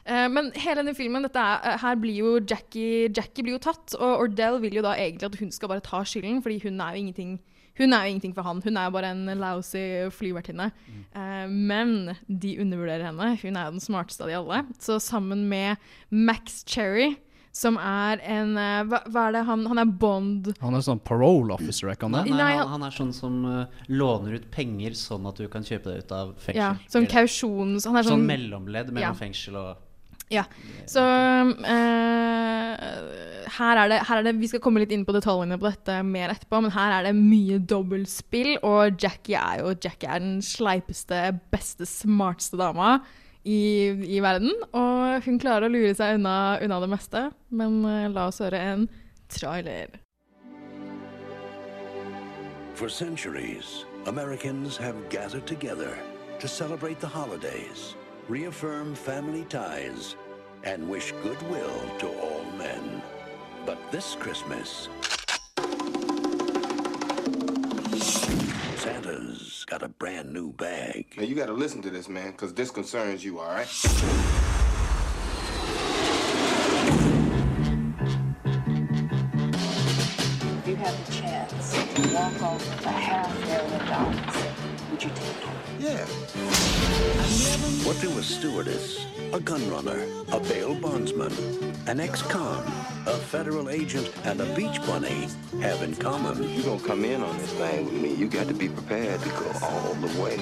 Eh, men hele denne filmen, er, eh, her blir jo Jackie Jackie blir jo tatt, og Ordell vil jo da egentlig at hun skal bare ta skylden, fordi hun er jo ingenting hun er jo ingenting for han. Hun er jo bare en lousy flyvertinne. Eh, men de undervurderer henne. Hun er jo den smarteste av de alle. Så sammen med Max Cherry, som er en eh, hva, hva er det han Han er Bond. Han er sånn parole officer, er ikke han det? nei, Nei, han, han- er sånn som uh, låner ut penger sånn at du kan kjøpe deg ut av fengsel. Ja, sånn kausjon kausjons... Han er Sånn sånn mellomledd mellom Ja. fengsel og Ja. Så uh, her, er det, her er det Vi skal komme litt inn på detaljene på dette mer etterpå, men her er det mye dobbeltspill, og Jackie er jo Jackie er den sleipeste, beste, smarteste dama i, i verden. Og hun klarer å lure seg unna, unna det meste. Men eh, la oss høre en trailer. For centuries, Americans have gathered together to celebrate the holidays, reaffirm family ties, and wish goodwill to all men. But this Christmas, Santa's got a brand new bag. Now you gotta listen to this, man, because this concerns you, all right? You had the chance to walk off with a half million dollars, would you take it? Yeah. What do a stewardess, a gun runner, a bail bondsman, an ex-con, a federal agent, and a beach bunny have in common? You gonna come in on this thing with me? You got to be prepared to go all the way.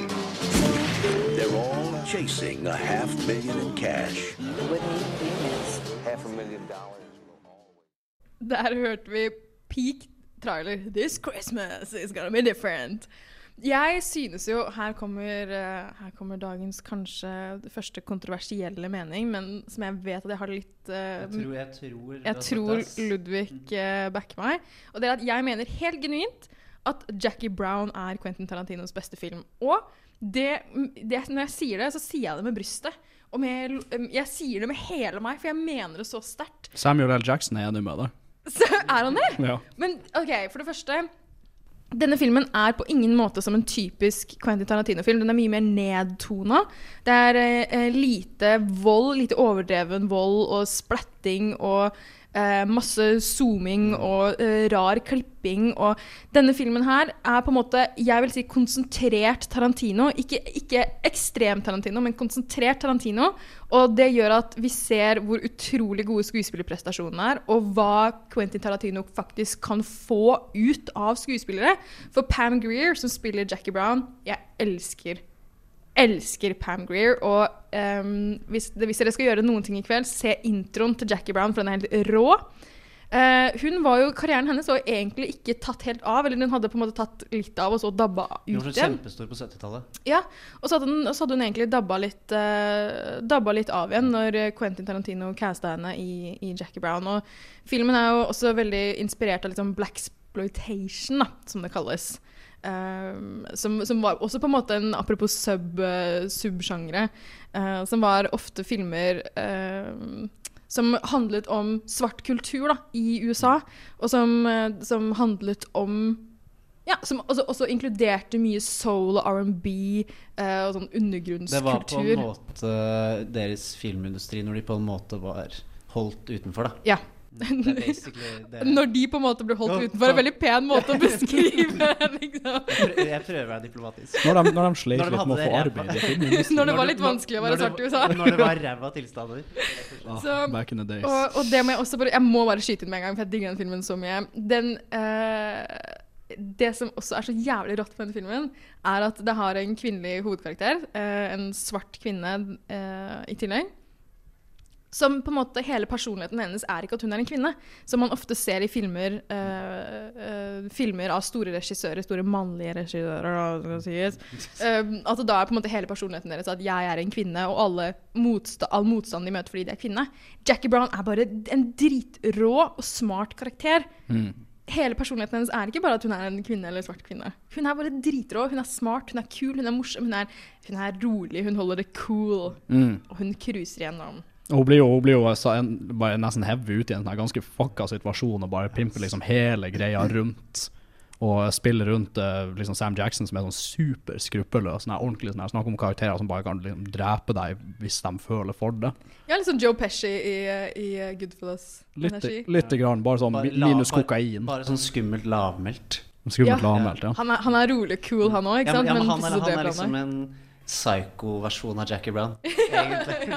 They're all chasing a half million in cash. Half a million dollars. Der hørte vi peak trailer. This Christmas is gonna be different. Jeg synes jo Her kommer, eh, her kommer dagens kanskje første kontroversielle mening, men som jeg vet at jeg har litt uh, Jeg tror- jeg tror Jeg tror. Ludvig uh, backer meg. Og det er at jeg mener helt genuint at Jackie Brown er Quentin Tarantinos beste film. Og det, det, når jeg sier det, så sier jeg det med brystet. Og med, jeg sier det med hele meg, for jeg mener det så sterkt. Samuel L. Jackson er enig med deg. Så er han det? Ja. Men OK, for det første denne filmen er på ingen måte som en typisk Quentin Tarantino-film. Den er mye mer nedtona. Det er eh, lite vold, lite overdreven vold og splatting og eh, masse zooming og eh, rar klipping. Og denne filmen her er på en måte, jeg vil si konsentrert Tarantino. Ikke, ikke ekstrem Tarantino, men konsentrert Tarantino. Og det gjør at vi ser hvor utrolig gode skuespillerprestasjonene er, og hva Quentin Tarantino faktisk kan få ut av skuespillere. For Pam Greer, som spiller Jackie Brown, jeg elsker elsker Pam Greer. Og um, hvis, hvis dere skal gjøre noen ting i kveld, se introen til Jackie Brown, for den er helt rå. Uh, hun var jo, Karrieren hennes var jo egentlig ikke tatt helt av. Eller hun hadde på en måte tatt litt av, og så dabba ut igjen. Hun igjen. kjempestor på 70-tallet. Ja, og så hadde hun, så hadde hun egentlig dabba litt, uh, dabba litt av igjen når Quentin Tarantino casta henne i, i Jackie Brown. Og filmen er jo også veldig inspirert av sånn black exploitation, da, som det kalles. Um, som, som var også på en måte en apropos sub, uh, subsjangre, uh, som var ofte filmer uh, som handlet om svart kultur da, i USA, og som, som handlet om ja, Som også, også inkluderte mye soul og R&B og sånn undergrunnskultur. Det var på en måte deres filmindustri når de på en måte var holdt utenfor, da. Ja. Når de på en måte ble holdt utenfor. En veldig pen måte å beskrive liksom. Jeg prøver, å være diplomatisk. Når de- når de sleit Når de litt med å få arbeid i filmindustrien. Når det var litt vanskelig å være svart i USA. Når det var ræva tilstander. Så, back in the days. Og, og det må jeg også bare Jeg må bare skyte inn med en gang, for jeg digger den filmen så mye. Den uh, Det som også er så jævlig rått på denne filmen, er at det har en kvinnelig hovedkarakter. eh, en svart kvinne eh, i tillegg. Som på en måte Hele personligheten hennes er ikke at hun er en kvinne. Som man ofte ser i filmer uh, uh, Filmer av store regissører, store mannlige regissører. Eh, at da er på en måte hele personligheten deres at jeg er en kvinne, og alle motsta all motstand de møter fordi de er kvinne. Jackie Brown er bare en dritrå og smart karakter. Hele personligheten hennes er ikke bare at hun er en kvinne eller en svart kvinne. Hun er bare dritrå, hun er smart, hun er kul, hun er morsom, hun er, hun er rolig, hun holder det cool. Mm. Og hun cruiser gjennom. Og Hun blir jo, hun blir jo en, bare nesten hevet ut i en sånn ganske fucka situasjon og bare pimper liksom hele greia rundt. Og spiller rundt eh, liksom Sam Jackson som er sånn super skruppelløs. Sånn ordentlig sånn Snakk om karakterer som bare kan liksom drepe deg hvis de føler for det. Ja, litt sånn Joe Pesci i, i Goodfellas-energi. litt grann, bare sånn Bare la- minus bare- kokain. Bare sånn skummelt lavmælt. Skummelt Ja. lavmælt, ja. Han er, han er rolig cool, han òg, ikke Ja, sant? men, ja, men Men han, så han er liksom en psycho-versjon av Jackie Brown. Egentlig.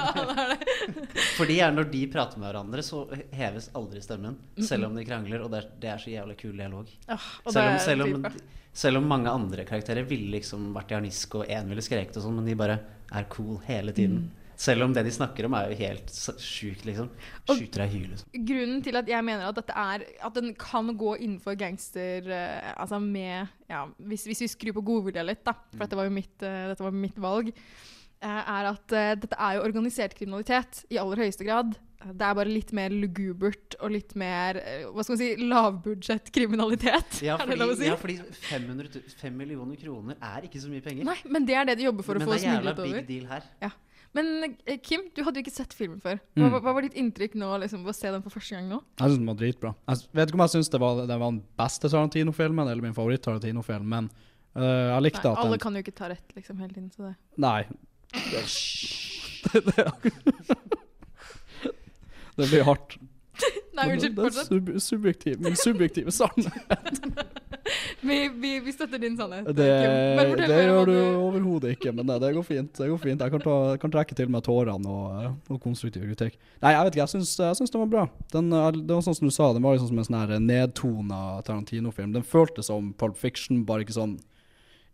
Fordi ja, når de prater med hverandre, så heves aldri stemmen. Selv om de krangler, og det er, det er så jævlig kul dialog. Selv, om, selv, om, selv om mange andre karakterer ville liksom vært i harnisk, og én ville skreket og sånn, men de bare er cool hele tiden. Mm. Selv om det de snakker om, er jo helt sjukt, liksom. Skyter deg i huet. Liksom. Grunnen til at jeg mener at dette er At den kan gå innenfor gangster uh, Altså med Ja, hvis, hvis vi skrur på godvilja litt, da, for dette var jo mitt, uh, dette var mitt valg, uh, er at dette er jo organisert kriminalitet i aller høyeste grad. Det er bare litt mer lugubert og litt mer hva skal man si, lavbudsjettkriminalitet. Ja, er det lov å si? ja, fordi 500, 5 millioner kroner er ikke så mye penger. Nei, men det er det de jobber for Men å få smuglet over. Men det er jævla big deal her. Ja. Men eh, Kim, du hadde jo ikke sett filmen før. Hva, Mm. hva var ditt inntrykk nå liksom, å se den for første gang nå? Jeg syns den var dritbra. Jeg vet ikke om jeg syns det, var- det var den beste Tarantino-filmen, eller min favoritt-Tarantino-film, men uh, jeg likte Nei, at alle kan jo ikke ta rett liksom hele tiden. Så det. Nei. Det, det, det blir hardt. Nei, unnskyld, fortsett. sub subjektiv, min subjektive sannhet. Vi, vi, vi støtter din sannhet. Det, Kim. Det gjør du overhodet ikke, men det, det går fint. Det går fint. Jeg kan, ta, kan trekke til meg tårene og, og konstruktiv kritikk. Nei, jeg vet ikke. Jeg syns, jeg syns den var bra. Den, er- det var sånn som du sa, den var liksom som en sånn nedtona Tarantino-film. Den føltes som Pulp Fiction, bare ikke sånn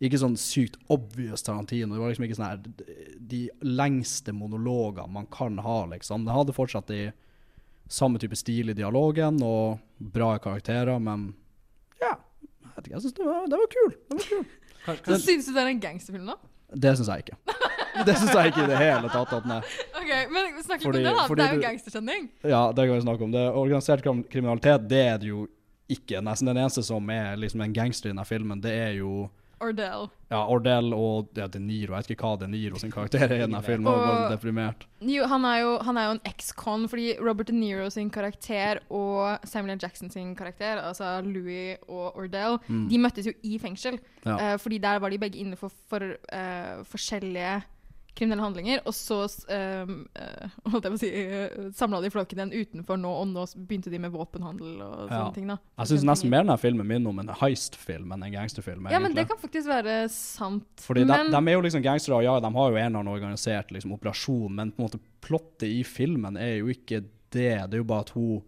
ikke sånn sykt obvious Tarantino. Det var liksom ikke sånn her de lengste monologene man kan ha, liksom. Den hadde fortsatt de samme type stil i dialogen og bra karakterer, men ja, jeg vet ikke. Jeg syns det, var- det var kul. Det var kul. Så syns du det er en gangsterfilm, da? Det syns jeg ikke. Det syns jeg ikke i det hele tatt. At den er Ok, Men snakk litt om det, da. Det er jo gangsterkjenning. Ja, det kan vi snakke om. Det Organisert kriminalitet, det er det jo ikke. Nesten den eneste som er liksom en gangster i denne filmen, det er jo Ordell. ja, Ordell og ja, De Niro. Jeg vet ikke hva De Niro sin karakter er i denne filmen. Var Og- deprimert. Jo, han er jo, han er jo en ex-con, fordi Robert De Niro sin karakter og Samuel L. Jackson sin karakter, altså Louis og Ordell, Mm. de møttes jo i fengsel. Ja. Uh, fordi der var de begge inne for, for uh, forskjellige kriminelle handlinger. Og så um, holdt jeg på å si, uh, samla de flokken igjen utenfor nå, og nå begynte de med våpenhandel og Ja. sånne ting. da. Jeg syns nesten mer denne filmen minner om en heist-film enn en gangsterfilm. Ja, men det kan faktisk være sant. Fordi men, de, de er jo liksom gangstere, og ja, de har jo en eller annen organisert liksom, operasjon, men på en måte plottet i filmen er jo ikke det. Det er jo bare at hun,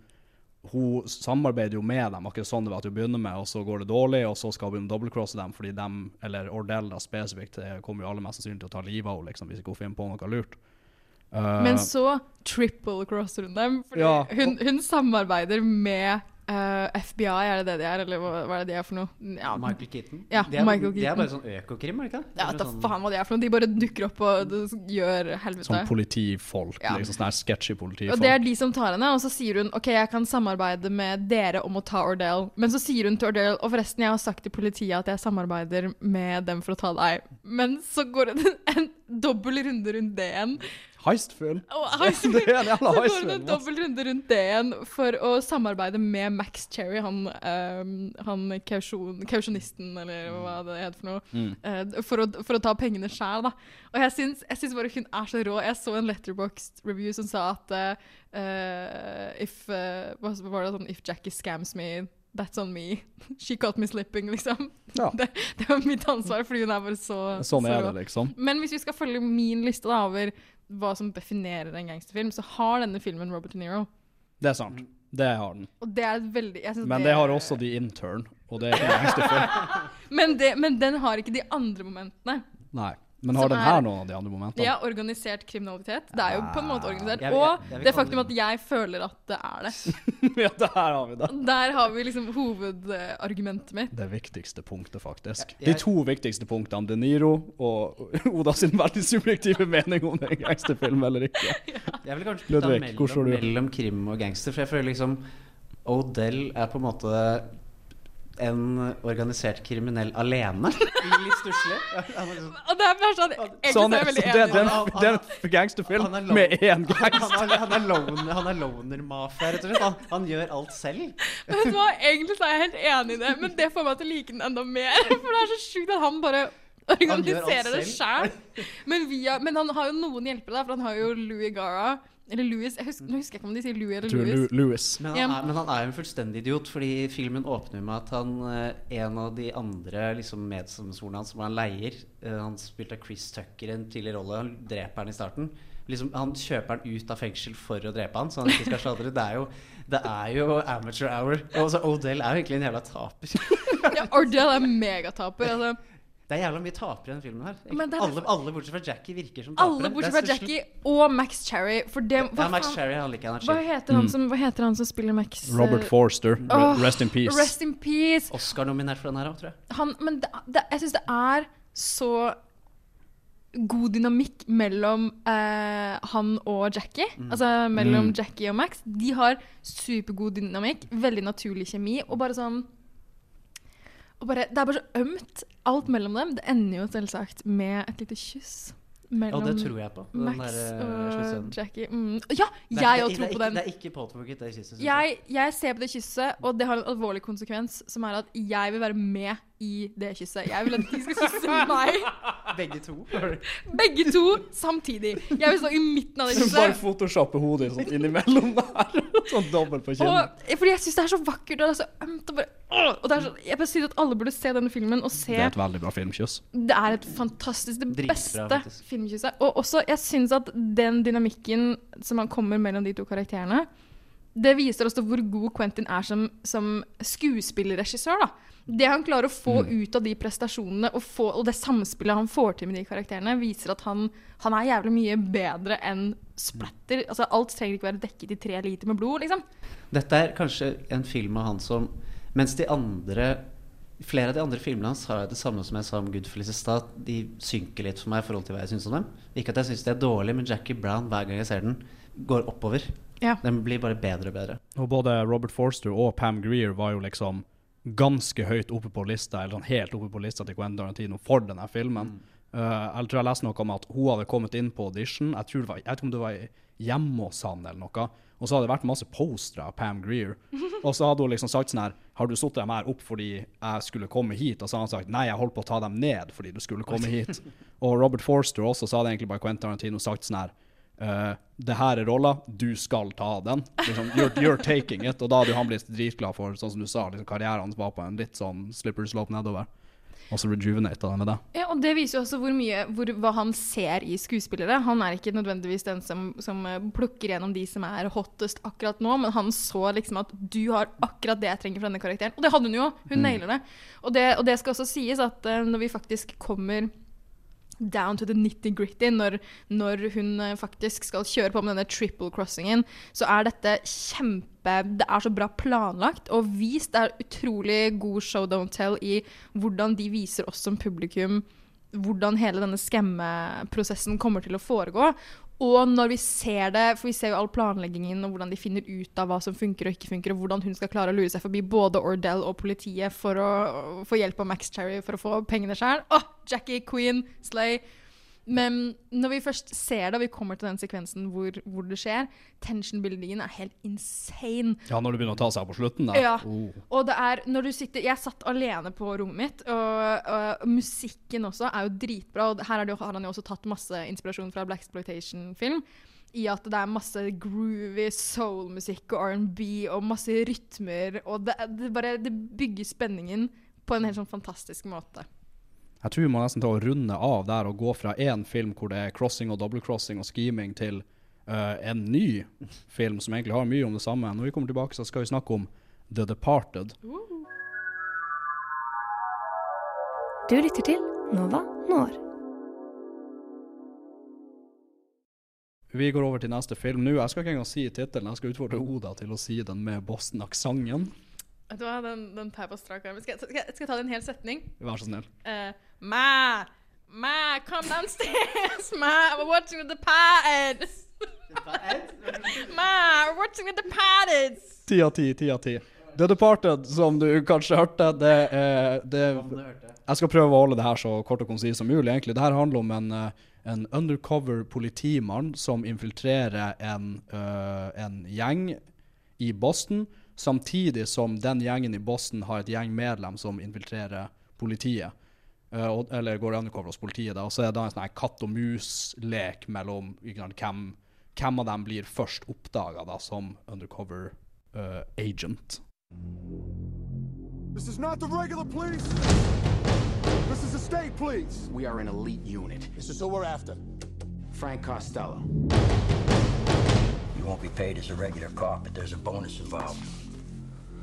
hun samarbeider jo med dem, akkurat sånn det var at hun begynner med, og så går det dårlig, og så skal hun begynne å dobbeltcrosse dem, fordi dem, eller Ordell da spesifikt, eh, kommer jo alle mest sannsynlig til å ta livet av henne, liksom, hvis ikke hun finner på noe lurt. Uh, men så triple crosser hun dem. Fordi Ja. hun, hun samarbeider med eh, FBI, er det det de er? Eller hva, hva er det de er for noe? Ja. Michael Keaton? Ja, de, er, Michael de er bare sånn økokrim, er det ikke? det? Ja, da sånn- faen hva de er for noe. De bare dukker opp og gjør helvete. Sånn politifolk, Ja. liksom sånn sketchy politifolk. Og det er de som tar henne, og så sier hun OK, jeg kan samarbeide med dere om å ta Ordell. Men så sier hun til Ordell og forresten, jeg har sagt til politiet at jeg samarbeider med dem for å ta deg. Men så går det en dobbel runde rundt det igjen. Heist-film. Det er en jævla så går det en dobbel runde rundt det igjen for å samarbeide med Max Cherry, han, um, han kausjon, kausjonisten, eller hva det heter for noe, Mm. uh, for, å, for å ta pengene sjæl, da. Og jeg syns, jeg syns bare hun er så rå. Jeg så en Letterboxd review som sa at eh, if, uh, var det sånn If Jackie scams me, that's on me. She caught me slipping, liksom. Ja. Det, det var mitt ansvar, fordi hun er bare så Sånn er så det, liksom. Men hvis vi skal følge min liste da, over hva som definerer en gangsterfilm, så har denne filmen Robert De Niro. Det er sant. Det har den. Og det er veldig Men det har også The Intern, og det er ikke en gangsterfilm. men, det, men den har ikke de andre momentene. Nei. Men har den her er- noen av de andre momentene? Er organisert kriminalitet. Det er jo på en måte organisert. Jeg- jeg- Og jeg det faktum at jeg føler at det er det. ja, der har vi det. Der har vi liksom hovedargumentet mitt. Det viktigste punktet, faktisk. Ja, De to viktigste punktene, De Niro og Oda sin veldig subjektive mening om det er en gangsterfilm eller ikke. Jeg vil kanskje står mellom, du? mellom krim og gangster. For jeg føler liksom Odell er på en måte en organisert kriminell alene. Litt stusslig. Liksom- Og det er bare sånn Egentlig Så han er er, jeg veldig så det, enig. det, en, det er en gangsterfilm er lo- med én Han, gangster. han, er- han er loner, han er loner-mafia, rett og slett. Han, gjør alt selv. Men vet du hva, Egentlig så er jeg helt enig i det, men det får meg til å like den enda mer. For det er så sjukt at han bare organiserer det sjøl. Men, men han har jo noen hjelpere, der, for han har jo Louis Gara. Eller Louis jeg husker, Nå husker jeg ikke om de sier Louis eller Louis. Louis. Men han, er, men han er jo en fullstendig idiot, fordi filmen åpner med at han eh, en av de andre liksom, medsammensvorne hans som han leier eh, Han spilte av Chris Tucker i en tidligere rolle. Han dreper han i starten. Liksom, han kjøper han ut av fengsel for å drepe han, så han ikke skal sladre. Det er jo, det er jo amateur hour. Og så Odell er jo egentlig en jævla taper. Ja, Odell er megataper. Altså. Det er jævla mye tapere i denne filmen her. Er alle, alle bortsett fra Jackie virker som tapere. Alle bortsett fra. Jackie og Max Cherry. For det, Ja, Max Cherry, han liker energi. er hva heter, han Mm. som, hva heter han som spiller Max? Robert eh, Forster. Oh, rest in peace. Rest in peace. Oscar-nominert for den her òg, tror jeg. Han, men det, det, jeg syns det er så god dynamikk mellom eh, han og Jackie. Mm. Altså mellom Mm. Jackie og Max. De har supergod dynamikk, veldig naturlig kjemi, og bare sånn bare, Det er bare så ømt, alt mellom dem. Det ender jo selvsagt med et lite kyss. Mellom det tror jeg på, den Max der, eh, og. Jackie. Mm. Ja, Det jeg òg tror på den. Det er ikke påtvunget, det kysset. Jeg, jeg ser på det kysset, og det har en alvorlig konsekvens, som er at jeg vil være med i det kysset. Jeg vil at de skal kysse meg. Begge to. Begge to samtidig. Jeg vil stå i midten av det Så bare kysset. photoshoppe hodet sånn innimellom der. sånn dobbelt på kinnet. Fordi jeg syns det er så vakkert og det er så ømt. Og bare, og det er så, Jeg bare sier at alle burde se denne filmen og se Det er et veldig bra filmkyss. det er et fantastisk Det Dritbra, beste filmkysset. Og også, jeg syns at den dynamikken som han kommer mellom de to karakterene, det viser også hvor god Quentin er som, som skuespillerregissør. da. Det han klarer å få Mm. ut av de prestasjonene, og, få, og det samspillet han får til med de karakterene, viser at han, han er jævlig mye bedre enn splatter. Altså, alt trenger ikke være dekket i tre liter med blod, liksom. Dette er kanskje en film av han som Mens de andre Flere av de andre filmene hans har det samme som jeg sa om Goodfellas i stad. De synker litt for meg i forhold til hva jeg syns om dem. Ikke at jeg syns de er dårlige, men Jackie Brown, hver gang jeg ser den, går oppover. Ja. Den blir bare bedre og bedre. Og både Robert Forster og Pam Greer var jo liksom ganske høyt oppe på lista, eller sånn helt oppe på lista til Quentin Tarantino for denne filmen. Uh, jeg tror jeg leste noe om at hun hadde kommet inn på audition. Jeg, tror det var, jeg vet ikke om det var hjemme hos han eller noe. Og så hadde det vært masse postere av Pam Greer. Og så hadde hun liksom sagt sånn her Har du satt dem her opp fordi jeg skulle komme hit? Og så hadde han sagt nei, jeg holdt på å ta dem ned fordi du skulle komme hit. Og Robert Forster også, sa det egentlig bare Quentin Tarantino sagt sånn her Uh, det her er rolla, du skal ta den. Liksom, you're, you're taking it. Og da hadde han blitt dritglad for, sånn som du sa, liksom, karrieren var på en litt sånn slipper slope nedover. Og så rejuvenata han med det. Ja, og Det viser jo også hvor mye, hvor, hva han ser i skuespillere. Han er ikke nødvendigvis den som, som eh, plukker gjennom de som er hottest akkurat nå, men han så liksom at du har akkurat det jeg trenger fra denne karakteren. Og det hadde hun jo! Hun Mm. nailer det. Og, det. og det skal også sies at uh, når vi faktisk kommer down to the nitty-gritty, når, når hun eh, faktisk skal kjøre på med denne triple crossingen, så er dette kjempe Det er så bra planlagt og vist. Det er utrolig god show don't tell i hvordan de viser oss som publikum hvordan hele denne skammeprosessen kommer til å foregå. Og når vi ser det, for vi ser jo all planleggingen og hvordan de finner ut av hva som funker og ikke funker, og hvordan hun skal klare å lure seg forbi både Ordell og politiet for å få hjelp av Max Cherry for å få pengene sjøl. Åh, Jackie, Queen, Slay. Men når vi først ser det, og vi kommer til den sekvensen hvor, hvor det skjer, tension-buildingen er helt insane. Ja, når du begynner å ta seg av på slutten Da. Ja. Oh. Og det er når du sitter Jeg satt alene på rommet mitt, og, og musikken også er jo dritbra. Og her er det, jo- har han jo også tatt masse inspirasjon fra Black Exploitation-film. I at det er masse groovy soul-musikk og R&B og masse rytmer. Og det, det bare Det bygger spenningen på en helt sånn fantastisk måte. Jeg tror vi må nesten ta og runde av der og gå fra én film hvor det er crossing og double crossing og scheming, til uh, en ny film som egentlig har mye om det samme. Når vi kommer tilbake, så skal vi snakke om The Departed. Du lytter til Nova Når. Vi går over til neste film nå. Jeg skal ikke engang si tittelen, jeg skal utfordre Oda til å si den med Boston-aksenten. Vet du hva, den, den tar jeg på strak arm. Skal, skal, skal jeg ta det en hel setning? Vær så snill. Uh, Ma, Ma, come downstairs. Ma, we're watching The Departed. Ma, we're watching The Departed. Ti av ti, ti av ti. The Departed, som du kanskje hørte, det er det, Jeg skal prøve å holde det her så kort og konsist som mulig. egentlig. Det her handler om en, eh, en undercover politimann som infiltrerer en, uh, en gjeng i Boston, samtidig som den gjengen i Boston har et gjeng medlem som infiltrerer politiet. Eh, eller går undercover hos politiet. Da. Og så er det en sånn katt og mus-lek mellom ikke sant, hvem, hvem av dem blir først oppdaga som undercover uh, agent. This is not the regular police. This is the state police. We are an elite unit. This is who we're after. Frank Costello. You won't be paid as a regular cop, but there's a bonus involved.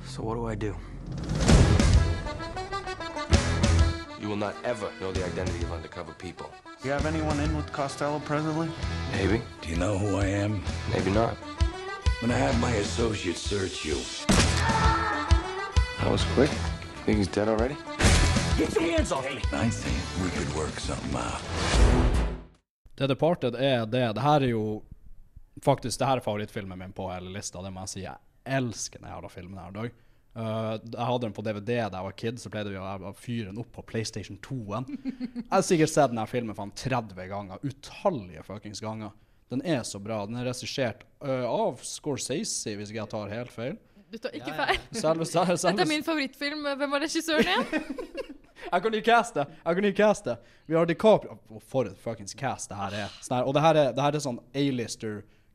So what do I do? You will not ever know the identity of undercover people. You have anyone in with Costello presently? Maybe. Do you know who I am? Maybe not. I'm gonna have my associates search you. That was quick. Think he's dead already? Get your hands off me! I think we could work something out. The Departed er det. Det her er jo faktisk det her er favorittfilmen min på hele lista. Det må jeg si. Jeg elsker den jævla filmen her dag. Uh, jeg hadde den på DVD da jeg var kid, så pleide vi å fyre den opp på PlayStation 2-en. Jeg har sikkert sett denne filmen faen 30 ganger. Utallige fuckings ganger. Den er så bra. Den er regissert uh, av Scorsese, hvis ikke jeg tar helt feil. Du tar ikke feil. Selve, selve, selve, Dette er min favorittfilm. Hvem var regissøren igjen? Jeg kan ikke caste! Jeg kan ikke caste! Vi har DiCaprio oh, For et fuckings cast det her er. Sånn her, og det her er, det her er sånn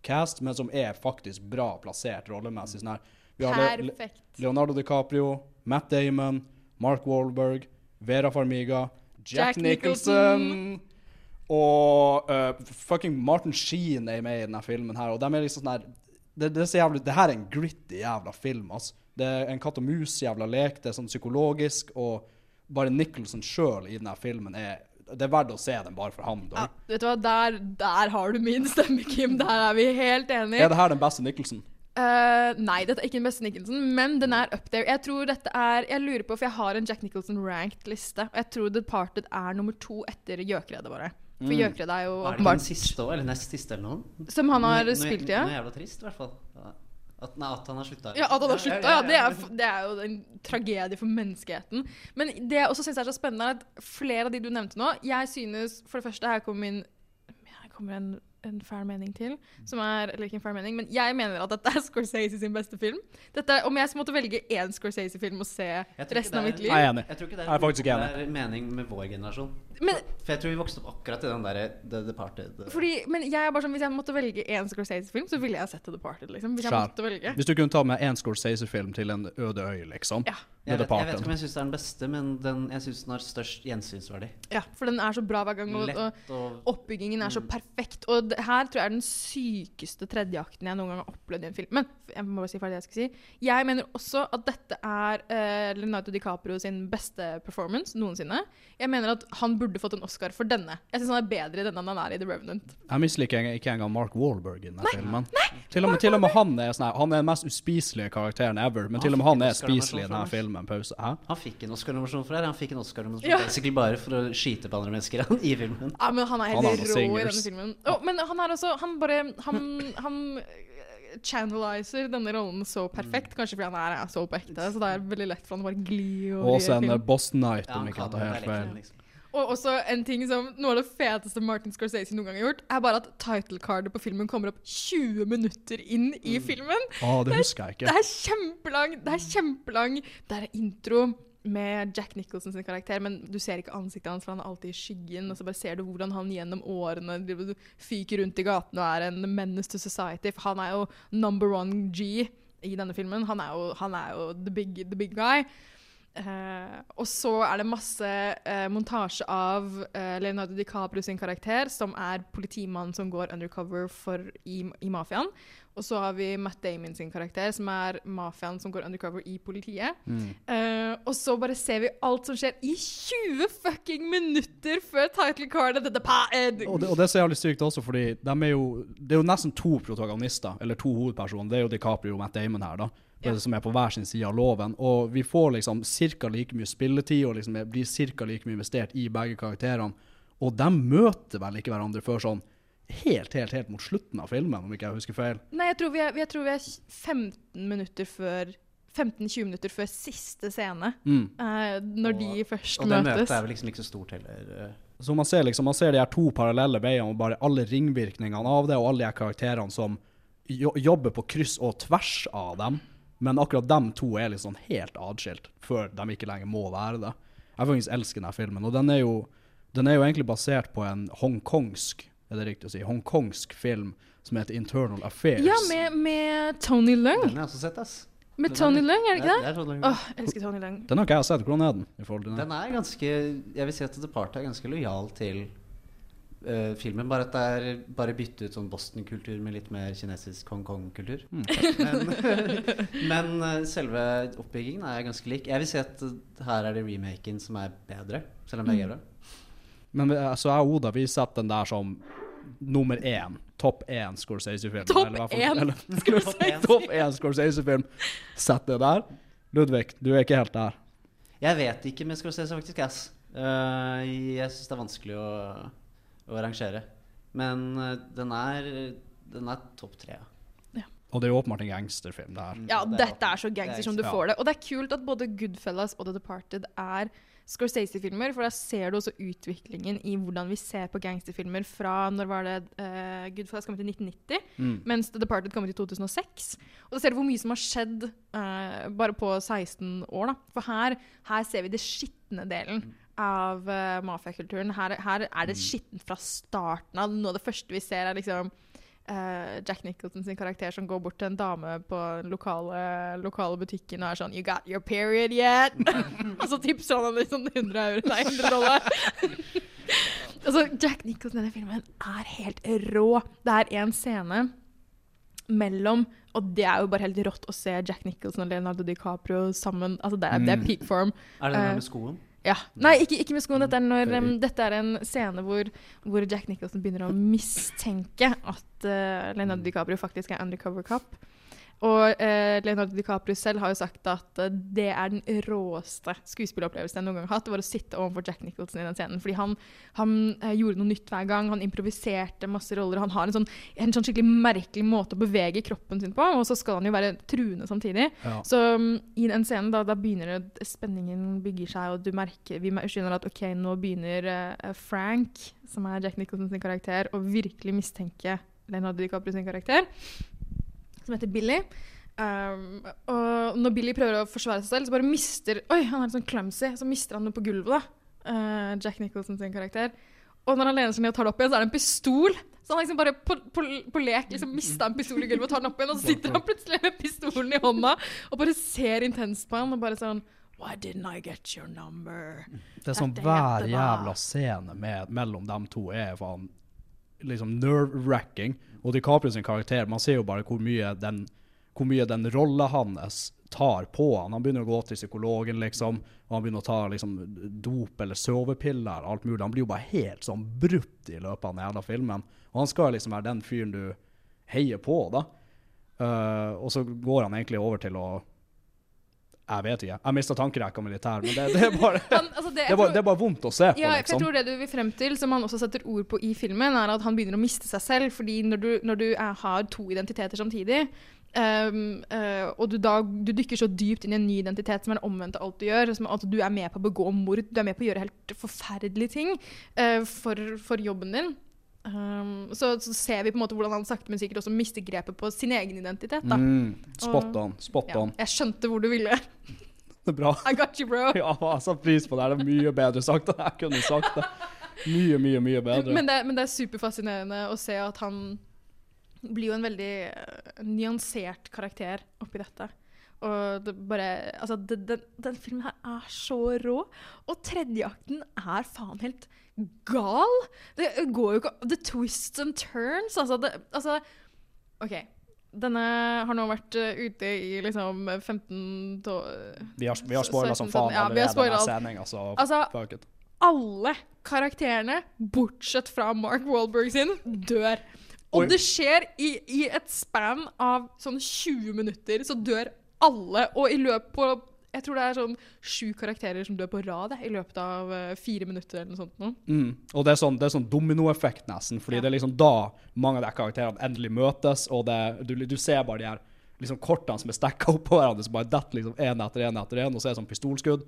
A-lister-cast, men som er faktisk bra plassert rollemessig. Sånn her. Vi har Le. Leonardo DiCaprio, Matt Damon, Mark Wahlberg, Vera Farmiga, Jack, Jack Nicholson Nicholson. og uh, fucking Martin Sheen er med i denne filmen her. Og de er liksom sånn her det, det, er så jævlig, det her er en gritty jævla film, altså. Det er en katt og mus-jævla lek. Det er sånn psykologisk, og bare Nicholson sjøl i denne filmen er Det er verdt å se den bare for han. Ja, vet du hva, der, der har du min stemme, Kim. Der er vi helt enige. Er det her den beste Nicholson? Uh, nei, dette er ikke den beste Nicholson, men den er up there. Jeg tror dette er Jeg lurer på, for jeg har en Jack Nicholson-ranked liste, og jeg tror Departed er nummer to etter Gjøkredet, bare. For Mm. Gjøkredet er jo åpenbart Var det den siste eller nest siste, eller noe? Som han har spilt i, ja. Noe jævla trist, i hvert fall. Ja. At, nei, at han har slutta. Ja, at han har slutta, ja. Det er, det er jo en tragedie for menneskeheten. Men det jeg også syns er så spennende, er at flere av de du nevnte nå Jeg synes For det første, her kommer min Her kommer en, en fæl mening til. Som er Eller ikke en fæl mening, men jeg mener at dette er Scorsese sin beste film. Dette, om jeg måtte velge én Scorsese-film å se resten er, resten av mitt er- liv Jeg er enig. Jeg tror ikke det Jeg er faktisk ikke enig. er mening med vår generasjon. Men- For jeg tror vi vokste opp akkurat i den derre The Departed. Fordi, men jeg er bare sånn, Hvis jeg måtte velge én Scorsese-film, så ville jeg sett The Departed. Liksom, hvis jeg måtte velge. Hvis du kunne ta med én Scorsese-film til en øde øy, liksom. Ja. Jeg vet, jeg vet ikke om jeg syns det er den beste, men den, jeg syns den har størst gjensynsverdi. Ja, for den er så bra hver gang. Og, og og- oppbyggingen er så perfekt. Og det, her tror jeg er den sykeste tredjeakten jeg noen gang har opplevd i en film. Men jeg må bare si ferdig det jeg skal si. Jeg mener også at dette er uh, Leonardo DiCaprio sin beste performance noensinne. Jeg mener at han burde fått en Oscar for denne. Jeg syns han er bedre i denne enn han er i The Revenant. Jeg misliker ikke- engang Mark Wahlberg i denne filmen. Til og, med, til og med han er sånn her Han er den mest uspiselige karakteren ever, men til og med han er spiselig i denne filmen. Pause. Hæ? Han fikk en Oscar-nominasjon for det. her. Han fikk en Oscar-nominasjon Ja. basically bare for å skyte på andre mennesker han, i filmen. Ja, men han er helt Han er rå i denne filmen. Oh, men han er også Han bare Han, han channelizer denne rollen så perfekt. Kanskje fordi han er, er så på ekte, så det er veldig lett for han å bare gli Og over i også en Boston Night, om ikke jeg tar helt feil. liksom. Og også en ting som Noe av det feteste Martin Scorsese noen gang har gjort, er bare at title-cardet på filmen kommer opp 20 minutter inn i filmen. Å, det husker jeg Det ikke. er kjempelang. Det er kjempelang. Det er intro med Jack Nicholson sin karakter, men du ser ikke ansiktet hans, for han er alltid i skyggen. Og så bare ser du hvordan han gjennom årene fyker rundt i gatene og er en menace to society. For han er jo number one G i denne filmen. Han er jo, han er jo the, big, the big guy. Eh, og så er det masse uh, montasje av uh, Leonardo DiCaprio sin karakter, som er politimannen som går undercover for, i, i mafiaen. Og så har vi Matt Damon sin karakter, som er mafiaen som går undercover i politiet. Mm. Og så bare ser vi alt som skjer i 20 fucking minutter før title cardet. Og det, og det er så jævlig sykt også, fordi de er jo, det er jo nesten to protagonister, eller to hovedpersoner. Det er jo DiCaprio og Matt Damon her, da. Det Som er på hver sin side av loven. Og vi får liksom ca. like mye spilletid, og liksom blir ca. like mye investert i begge karakterene. Og de møter vel ikke hverandre før sånn helt, helt, helt mot slutten av filmen, om ikke jeg husker feil. Nei, jeg tror vi er, jeg tror vi er 15 minutter før 15-20 minutter før siste scene. Mm. uh, når de først Og det møtes. møtet er vel liksom ikke så stort heller. eh. Så man ser liksom, man ser de her to parallelle veiene, og bare alle ringvirkningene av det, og alle de her karakterene som jobber på kryss og tvers av dem. Men akkurat dem to er liksom helt atskilt, før de ikke lenger må være det. Jeg faktisk elsker denne filmen, og den er jo, den er jo egentlig basert på en hongkongsk, er det riktig å si, hongkongsk film som heter Internal Affairs. Ja, med, med Tony Lung. Den har jeg også sett, ass. Med Den Tony Lung, er det ikke det? Jeg, Tony Leung. Åh, jeg elsker Tony Lung. Den har ikke jeg sett. Hvordan er den? i forhold til den? Den er ganske Jeg vil si at The Party er ganske lojal til eh, filmen. Bare at det er bare bytte ut sånn Boston-kultur med litt mer kinesisk Hongkong-kultur. Men, men eh, selve oppbyggingen er ganske lik. Jeg vil si at eh, her er det remaken som er bedre, selv om begge er bra. Men så altså, jeg og Oda vi setter den der som nummer én. Topp én Scorsese-film. Én. Topp én Scorsese-film. Sett det der. Ludvig, du er ikke helt der. Jeg vet ikke med Scorsese, faktisk. Ass. Uh, jeg syns det er vanskelig å, å rangere. Men eh, den er, den er topp tre. ja. Og det er jo åpenbart en gangsterfilm, det her. Ja, det er dette er så gangster som du får det. Og det er kult at både Goodfellas og The Departed er Scorsese-filmer, for da ser du også utviklingen i hvordan vi ser på gangsterfilmer fra når var det uh, Goodfellas kom ut i 1990, Mm. mens The Departed kom ut i 2006. Og da ser du hvor mye som har skjedd uh, bare på 16 år. da. For her, her ser vi det skitne delen av uh, mafiakulturen. Her, her er det skittent fra starten av. Noe av det første vi ser, er liksom uh, Jack Nicholson sin karakter som går bort til en dame på den lokale, lokale butikken og er sånn You got your period yet? og så tipser han henne sånn 100 euro, nei, 100 dollar. altså, Jack Nicholson i denne filmen er helt rå. Det er en scene mellom Og det er jo bare helt rått å se Jack Nicholson og Leonardo DiCaprio sammen. Altså, det er, det er Mm. peak form. Er det den Eh, med skoen? Ja. Nei, ikke, ikke med skoen. Dette er, når, um, dette er en scene hvor, hvor Jack Nicholson begynner å mistenke at uh, Leonardo DiCaprio faktisk er undercover cop. Og eh, Leonardo DiCaprio selv har jo sagt at uh, det er den råeste skuespilleropplevelsen jeg noen gang har hatt. Det var å sitte overfor Jack Nicholson i den scenen. Fordi han, han eh, gjorde noe nytt hver gang. Han improviserte masse roller. Han har en sånn, en sånn skikkelig merkelig måte å bevege kroppen sin på, og så skal han jo være truende samtidig. Ja. Så um, i den scenen da, da begynner det, spenningen bygger seg, og du merker, vi skjønner at ok, nå begynner eh, Frank, som er Jack Nicholson sin karakter, å virkelig mistenke Leonardo DiCaprio sin karakter, som heter Billy. Um, og når Billy prøver å forsvare seg selv, så bare mister Oi, han er litt sånn clumsy. Så mister han noe på gulvet, da. Uh, Jack Nicholson sin karakter. Og når han lener seg ned og tar det opp igjen, så er det en pistol. Så han liksom bare på, på, på lek liksom mista en pistol i gulvet og tar den opp igjen, og så sitter han plutselig med pistolen i hånda og bare ser intenst på han og bare sånn Why didn't I get your number? Det er sånn hver jævla scene med, mellom dem to er faen liksom nerve-wracking. Og DiCaprio sin karakter, man ser jo bare hvor mye den, hvor mye den rolla hans tar på han. Han begynner å gå til psykologen, liksom, og han begynner å ta liksom, dop eller sovepiller, alt mulig. Han blir jo bare helt sånn brutt i løpet av den jævla filmen. Og han skal liksom være den fyren du heier på, da. Uh, og så går han egentlig over til å Jeg vet ikke. Jeg mista tankerekka militær, men det, det, er bare, Han- altså, det- det, er bare, det er bare vondt å se på, Ja, for jeg liksom. tror det du vil frem til, som han også setter ord på i filmen, er at han begynner å miste seg selv. Fordi når du, når du er, har to identiteter samtidig, Um, uh, og du da du dykker så dypt inn i en ny identitet som er omvendt av alt du gjør, som altså, du er med på å begå mord, du er med på å gjøre helt forferdelige ting uh, for, for jobben din. Ehm, så, så ser vi på en måte hvordan han sakte, men sikkert også mister grepet på sin egen identitet. Da. Mm, spot on, spot ja, jeg skjønte hvor du ville. Det er bra. I got you, bro. Ja, jeg satte pris på det. Det er mye bedre sagt enn jeg kunne sagt det. Mye, mye, mye bedre. Men det, men det er superfascinerende å se at han blir jo en veldig eh, nyansert karakter oppi dette. Og det bare Altså, det, den, den filmen her er så rå. Og tredjeakten er faen helt gal. Det går jo ikke The twists and turns. Altså, det, altså OK. Denne har nå vært eh, ute i liksom 15 to, Vi har, vi har spoila som faen ja, allerede denne sendinga, så Altså, fuck it. alle karakterene, bortsett fra Mark Wahlberg sin, dør. Og Oi. det skjer i, i et span av sånn 20 minutter, så dør alle. Og i løpet på Jeg tror det er sånn sju karakterer som dør på rad i løpet av eh, fire minutter eller noe sånt. Nå. Mm. Og det er sånn, det er sånn dominoeffekt, nesten. Fordi det er liksom da mange av de karakterene endelig møtes, og det, du, du ser bare de her liksom kortene som er stekka oppå hverandre, så bare detter liksom én etter én etter én, og så er det sånn pistolskudd.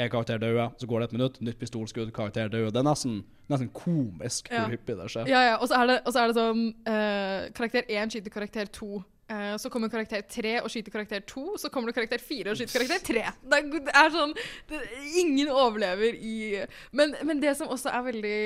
En karakter døde, så går det et minutt, nytt pistolskudd, karakter døde. Det er nesten, nesten komisk Ja. hvor hyppig det skjer. Ja, ja. Og så er det, så er det sånn eh, Karakter 1 skyter karakter 2. eh, så kommer karakter 3 og skyter karakter 2. Så kommer det karakter 4 og skyter karakter 3. Det er, det er sånn det, Ingen overlever i men, men det som også er veldig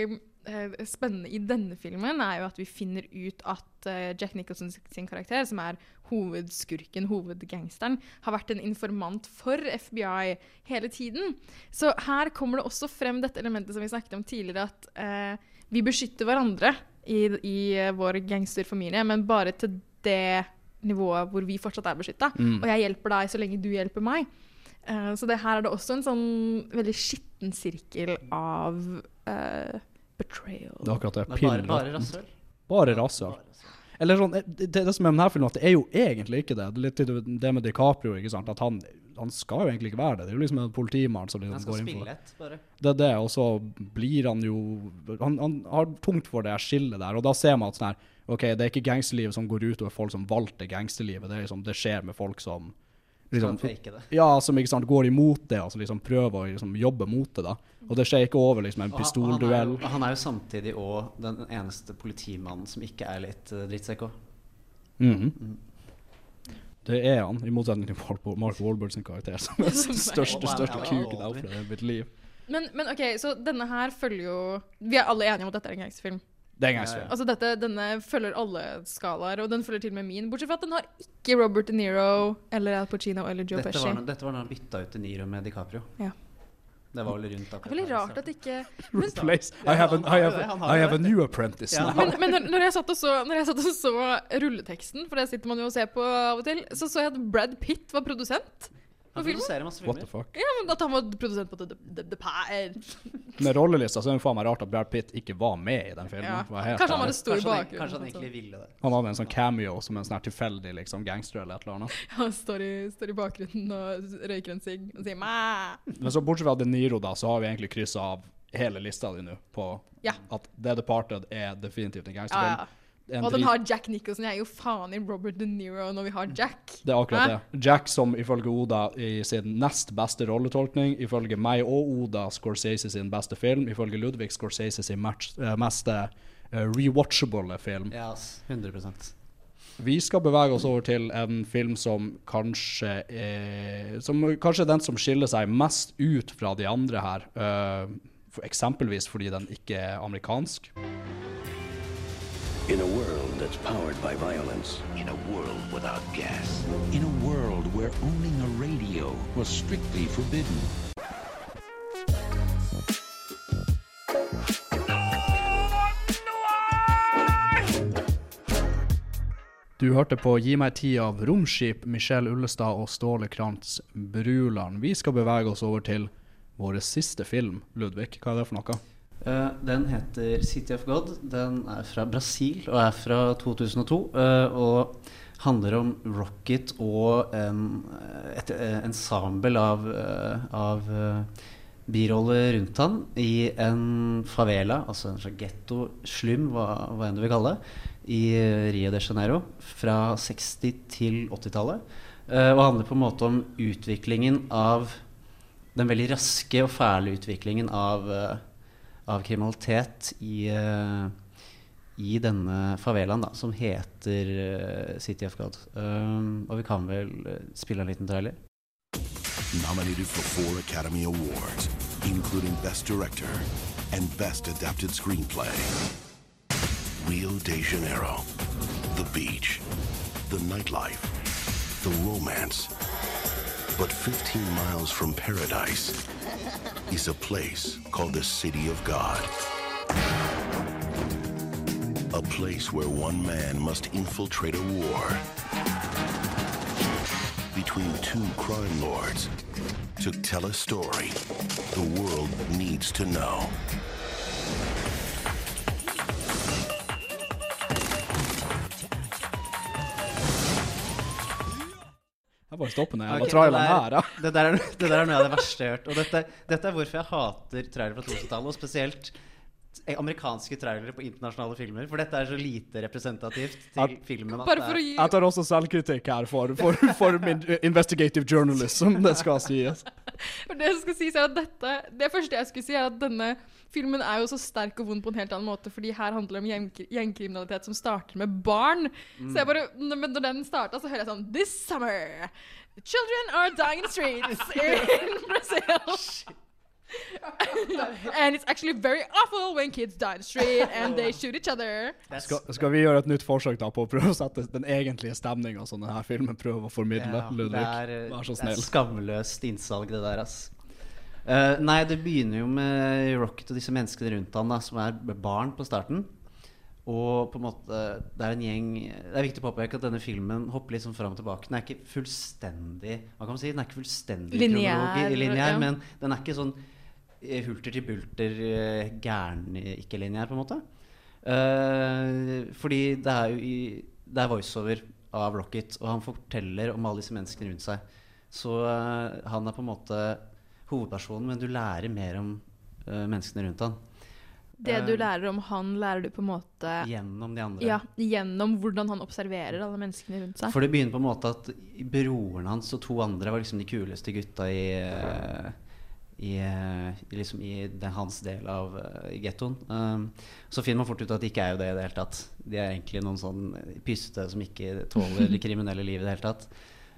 uh, spennende i denne filmen, er jo at vi finner ut at uh, Jack Nicholson sin karakter, som er hovedskurken, hovedgangsteren, har vært en informant for FBI hele tiden. Så her kommer det også frem dette elementet som vi snakket om tidligere, at vi beskytter hverandre i, i vår gangsterfamilie, men bare til det nivået hvor vi fortsatt er beskytta. Mm. Og jeg hjelper deg så lenge du hjelper meg. Uh, så det her er det også en sånn veldig skitten sirkel av uh, betrayal. Det er akkurat det. Det er bare- rasshøl. Bare rasshøl. Eller sånn, det, det som er med denne filmen, at det er jo egentlig ikke det. Det er litt det med DiCaprio, ikke sant? At han, han skal jo egentlig ikke være det. Det er jo liksom en politimann som liksom går inn for det. bare. Det er det, og så blir han jo han, han har tungt for det skillet der, og da ser man at sånn her OK, det er ikke gangsterlivet som går ut over folk som valgte gangsterlivet, det, liksom, det skjer med folk som liksom. Ja, som ikke sant, går imot det, og liksom prøver å liksom, jobbe mot det. da. Og det skjer ikke over liksom, en han- pistolduell. Han, han er jo samtidig òg den eneste politimannen som ikke er litt uh, drittsekk òg. Mhm. Det er han, i motsetning til Mark, Mark Wahlberg sin karakter, som er den største, største kuken jeg har opplevd i mitt liv. Men, men OK, så denne her følger jo Vi er alle enige om at dette er en gangsterfilm. Det er en ja. Altså dette, Denne følger alle skalaer, og den følger til og med min. Bortsett fra at den har ikke Robert De Niro eller Al Pacino eller Joe Dette Pesci. var, dette var da han bytta ut De Niro med DiCaprio. Ja. Det var vel rundt Det er akkurat veldig rart at ikke men, Replace I have, an, I have, I have a new apprentice now. men, men når, når, jeg satt og så, når jeg satt og så rulleteksten, for det sitter man jo og ser på av og til, så så jeg at Brad Pitt var produsent på Han filmen. produserer masse What the filmer. fuck? Ja, men At han var produsent på The, the, the Pair. Med rollelista så er det faen meg rart at Brad Pitt ikke var med i den filmen. Ja. for å være helt Kanskje han ærlig. hadde stor Kanskje han- bakgrunn. kanskje han sånn. egentlig ville det. Han hadde en sånn cameo som en sånn her tilfeldig liksom, gangster eller et eller annet. Han står i, står i bakgrunnen og røyker en sigg og sier mæ. Men så bortsett fra De Niro, da, så har vi egentlig kryssa av hele lista di nå på Ja. at The Departed er definitivt en gangsterfilm. Ja, ja. En Og den har Jack Nicholson. Jeg er jo faen i Robert De Niro når vi har Jack. Det er akkurat Hæ? det. Jack som ifølge Oda i sin nest beste rolletolkning, ifølge meg og Oda Scorsese sin beste film, ifølge Ludvig Scorsese sin match, eh, mest uh, rewatchable film. Ja, ass. 100% Vi skal bevege oss over til en film som kanskje er Som kanskje er den som skiller seg mest ut fra de andre her. Uh, for eksempelvis fordi den ikke er amerikansk. In a world that's powered by violence. In a world without gas. In a world where owning a radio was strictly forbidden. Du hørte på Gi meg tid av Romskip, Michelle Ullestad og Ståle Krantz Bruland. Vi skal bevege oss over til vår siste film. Ludvig, hva er det for noe? Eh, den heter City of God. Den er fra Brasil og er fra 2002. Uh, og handler om Rocket og en, et et ensemble av, uh, av eh, biroller rundt han i en favela, altså en slags getto, slum, hva, hva enn du vil kalle det, i Rio de Janeiro fra 60- til 80-tallet. Eh, og handler på en måte om utviklingen av den veldig raske og fæle utviklingen av, eh, av kriminalitet i, eh, i denne favelaen, da, som heter eh, City of God. Um, og vi kan vel eh, spille en liten trailer? Nominated for four Academy Awards, including Best Director and Best Adapted Screenplay. Rio de Janeiro. The beach. The nightlife. The romance. But 15 miles from paradise is a place called the City of God. A place where one man must infiltrate a war between two crime lords to tell a story the world needs to know. Bare stoppe ned. Jeg Ok, må traileren her, ja. Det der, er, det der er noe av det verste jeg har hørt. Og dette, dette er hvorfor jeg hater trailere fra 2000-tallet, og spesielt amerikanske trailere på internasjonale filmer. For dette er så lite representativt til At- filmen. at Bare for å gi Jeg tar også selvkritikk her for, for, for min investigative journalism, det skal sies. For det jeg skal si er at dette Det første jeg skulle si, er at denne filmen er jo så sterk og vond på en helt annen måte, fordi her handler det om gjeng- gjengkriminalitet som starter med barn. Så jeg bare Men når den starta, så hører jeg sånn This summer, children are dying in the streets in Brazil. and it's actually very awful when kids die in the street and they shoot each other. Skal, skal vi gjøre et nytt forsøk da på å prøve å sette den egentlige stemninga som denne filmen prøver å formidle? Ja, Ludvig, det vær så Det er skamløst innsalg, det der, ass. Eh, nei, det begynner jo med Rocket og disse menneskene rundt han da, som er barn på starten. Og på en måte Det er en gjeng Det er viktig å påpeke at denne filmen hopper litt sånn fram og tilbake. Den er ikke fullstendig Hva kan man si? Den er ikke fullstendig Lineær, lineær ja. men den er ikke sånn eh, hulter til bulter eh, gæren ikke-lineær, på en måte. Uh, fordi det er jo i, Det er voiceover av Rocket, og han forteller om alle disse menneskene rundt seg. Så uh, han er på en måte hovedpersonen, men du lærer mer om uh, menneskene rundt han. Det du Eh, lærer om han, lærer du på en måte Gjennom de andre. Ja, gjennom hvordan han observerer alle menneskene rundt seg. For det begynner på en måte at broren hans og to andre var liksom de kuleste gutta i eh, i, liksom i hans del av uh, gettoen. Um, så finner man fort ut at de ikke er jo det i det hele tatt. De er egentlig noen sånn pysete som ikke tåler det kriminelle livet i det hele tatt.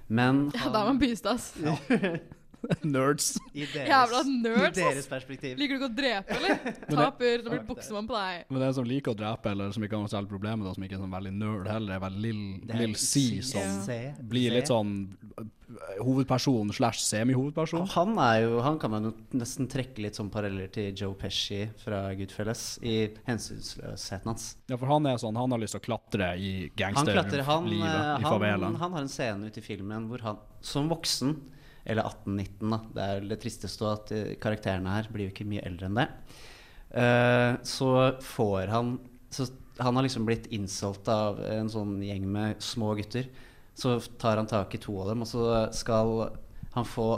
Men Ja, da er man pyste, ass. Nerds. I deres, Jævla nerds, I deres perspektiv. Liker du ikke å drepe, eller? det- Taper, da blir buksemann på deg. Men den som liker å drepe, eller som ikke har noe særlig problem med det, som ikke er sånn veldig nerd heller, er vel Lill Det er Lill C, som C, blir litt sånn øh, hovedperson slash semi-hovedperson. Han er jo Han kan man jo nesten trekke litt sånn paralleller til Joe Pesci fra Goodfellas i hensynsløsheten hans. Ja, for han er sånn, han har lyst til å klatre i Han gangsterlivet eh, i han, favelaen. han har en scene ute i filmen hvor han som voksen, eller 18-19 da, det er det tristeste at eh, karakterene her blir jo ikke mye eldre enn det, Uh, så får han så Han har liksom blitt insolgt av en sånn gjeng med små gutter. Så tar han tak i to av dem, og så skal han få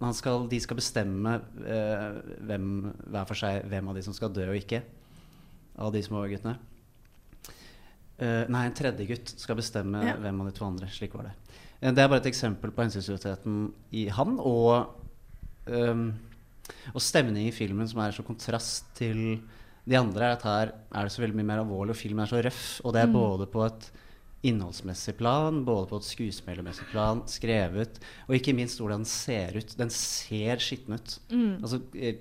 han skal, De skal bestemme eh, hvem, hver for seg hvem av de som skal dø og ikke. Av de små guttene. Eh, nei, en tredje gutt skal bestemme Ja. hvem av de to andre. Slik var det. Eh, det er bare et eksempel på hensynsløsheten i han, og, um, og stemning i filmen som er så kontrast til de andre, er at her er det så veldig mye mer alvorlig, og filmen er så røff. Og det er Mm. både på et innholdsmessig plan, både på et skuespillermessig plan, skrevet, og ikke minst hvordan den ser ut. Den ser skitten ut. Mm. Altså, eh,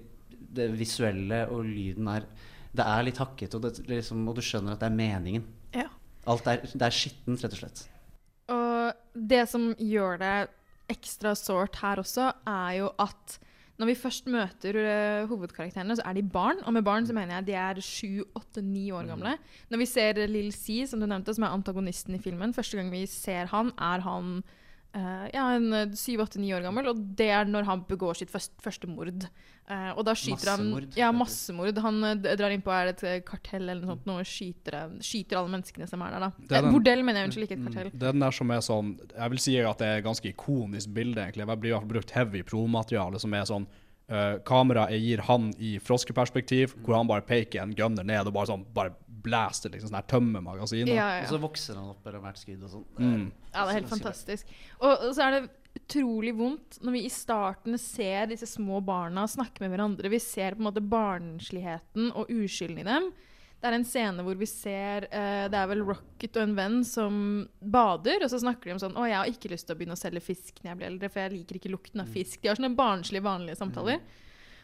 det visuelle og lyden er Det er litt hakket, og, det, liksom, og du skjønner at det er meningen. Ja. Alt er, det er skittent, rett og slett. Og det som gjør det ekstra sårt her også, er jo at når vi først møter uh, hovedkarakterene, så er de barn. Og med barn så mener jeg de er sju, åtte, ni år gamle. Når vi ser Lill C, som du nevnte, som er antagonisten i filmen, første gang vi ser han, er han eh, ja, en eh, syv, åtte, ni år gammel. Og det er når han begår sitt første, første mord. Eh, og da skyter han Massemord, Ja, massemord. Han uh, drar inn på er det et eh, kartell eller noe sånt, og skyter, skyter alle menneskene som er der, da. Er Eh, den- bordell, mener jeg, unnskyld, ikke et kartell. Det er den der som er sånn Jeg vil si at det er et ganske ikonisk bilde, egentlig. Det blir i hvert fall brukt heavy promateriale som er sånn uh, Kameraet gir han i froskeperspektiv, hvor han bare peker en gunner ned og bare sånn Bare blaster, liksom. Sånn her tømmer magasinet. Ja, ja, ja. Og så vokser han opp etter hvert skudd og sånn. Mm. Ja, det er helt fantastisk. Og, og så er det utrolig vondt når vi i starten ser disse små barna snakke med hverandre. Vi ser på en måte barnsligheten og uskylden i dem. Det er en scene hvor vi ser uh, Det er vel Rocket og en venn som bader, og så snakker de om sånn Å, jeg har ikke lyst til å begynne å selge fisk når jeg blir eldre, for jeg liker ikke lukten av fisk. De har sånne barnslige, vanlige samtaler.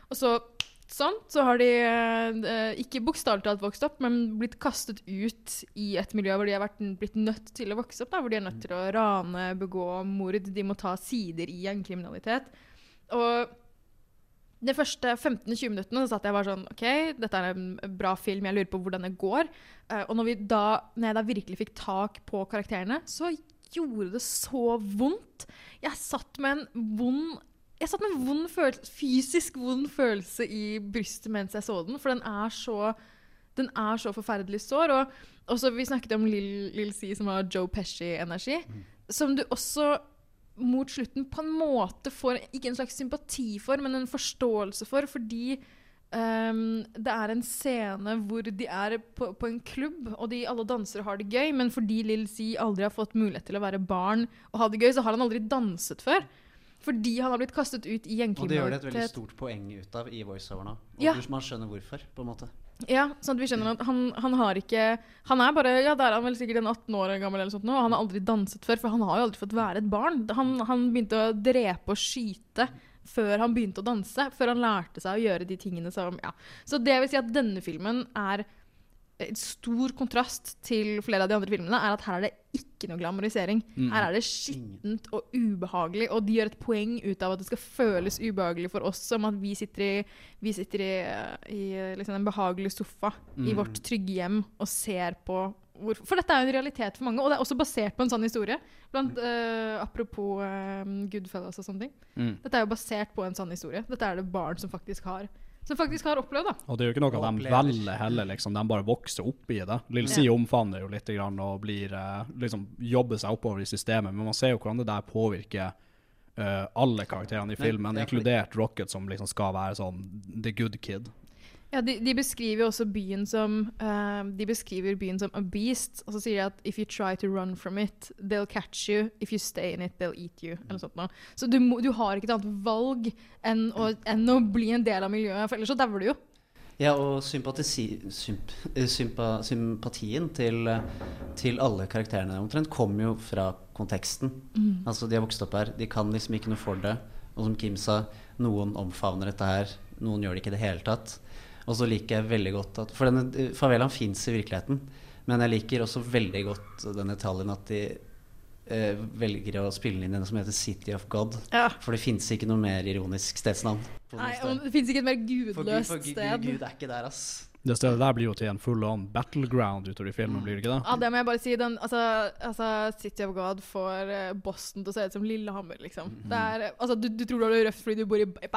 Og så Sånn, så har de eh, ikke bokstavelig talt vokst opp, men blitt kastet ut i et miljø hvor de har vært, blitt nødt til å vokse opp. Da, hvor de er nødt til å rane, begå mord. De må ta sider i gjengkriminalitet. Og de første 15-20 minuttene så satt jeg bare sånn OK, dette er en bra film, jeg lurer på hvordan det går. Eh, og når, vi da, når jeg da virkelig fikk tak på karakterene, så gjorde det så vondt. Jeg satt med en vond jeg satt med en vond følelse, fysisk vond følelse i brystet mens jeg så den, for den er så, den er så forferdelig sår. Og også, vi snakket om Lill Lill C, som har Joe Pesci-energi, som du også mot slutten på en måte får ikke en slags sympati for, men en forståelse for, fordi um, det er en scene hvor de er på, på en klubb, og de alle dansere har det gøy, men fordi Lill C aldri har fått mulighet til å være barn og ha det gøy, så har han aldri danset før. Fordi han har blitt kastet ut i Og det gjør det et veldig stort poeng ut av i voiceover nå. Og Ja. man skjønner hvorfor, på en måte. Ja, sånn at vi skjønner at han, han har ikke Han er bare Ja, der er han vel sikkert en 18 år gammel, eller sånt nå, og han har aldri danset før, for han har jo aldri fått være et barn. Han, han begynte å drepe og skyte før han begynte å danse, før han lærte seg å gjøre de tingene som Ja. Så det vil si at denne filmen er stor kontrast til flere av de andre filmene, er at her er det ikke noe glamorisering. Mm. Her er det skittent og ubehagelig, og de gjør et poeng ut av at det skal føles ubehagelig for oss, som at vi sitter i, vi sitter i, i liksom en behagelig sofa i Mm. vårt trygge hjem og ser på hvor, For dette er jo en realitet for mange, og det er også basert på en sann historie. Blant, uh, apropos uh, Goodfellas og sånne ting. Mm. Dette er jo basert på en sann historie. Dette er det barn som faktisk har Som faktisk har opplevd, da. Og det er jo ikke noe de velger heller, liksom. De bare vokser opp i det. Lill Si Ja. omfavner jo litt grann og blir, eh, liksom, jobber seg oppover i systemet, men man ser jo hvordan det der påvirker Uh, alle karakterene i Men- filmen, ja, fordi- inkludert Rocket, som liksom skal være sånn the good kid. Ja, de, de beskriver jo også byen som uh, De beskriver byen som a beast. Og så sier de at if you try to run from it, they'll catch you. If you stay in it, they'll eat you. Eller sånt noe. Så du, må, du har ikke et annet valg enn å, enn å bli en del av miljøet, for ellers så dauer du jo. Ja, og symp, eh, sympa, sympatien til, til alle karakterene omtrent kommer jo fra konteksten. Mm. Altså, de har vokst opp her, de kan liksom ikke noe for det. Og som Kim sa, noen omfavner dette her, noen gjør det ikke i det hele tatt. Og så liker jeg veldig godt at For denne favelaen fins i virkeligheten, men jeg liker også veldig godt den detaljen at de eh, velger å spille inn den som heter City of God. Ja. For det fins ikke noe mer ironisk stedsnavn. Nei, sted. det fins ikke et mer For Gud, gudløst for Gud, sted. Gud, Gud er ikke der, ass. Det stedet der blir jo til en full on battleground utover i filmen, blir det ikke det? Ja, det må jeg bare si. Den, altså, altså, City of God får eh, Boston til å se ut som Lillehammer, liksom. Det er, altså, du, du tror du har det røft fordi du bor i, i.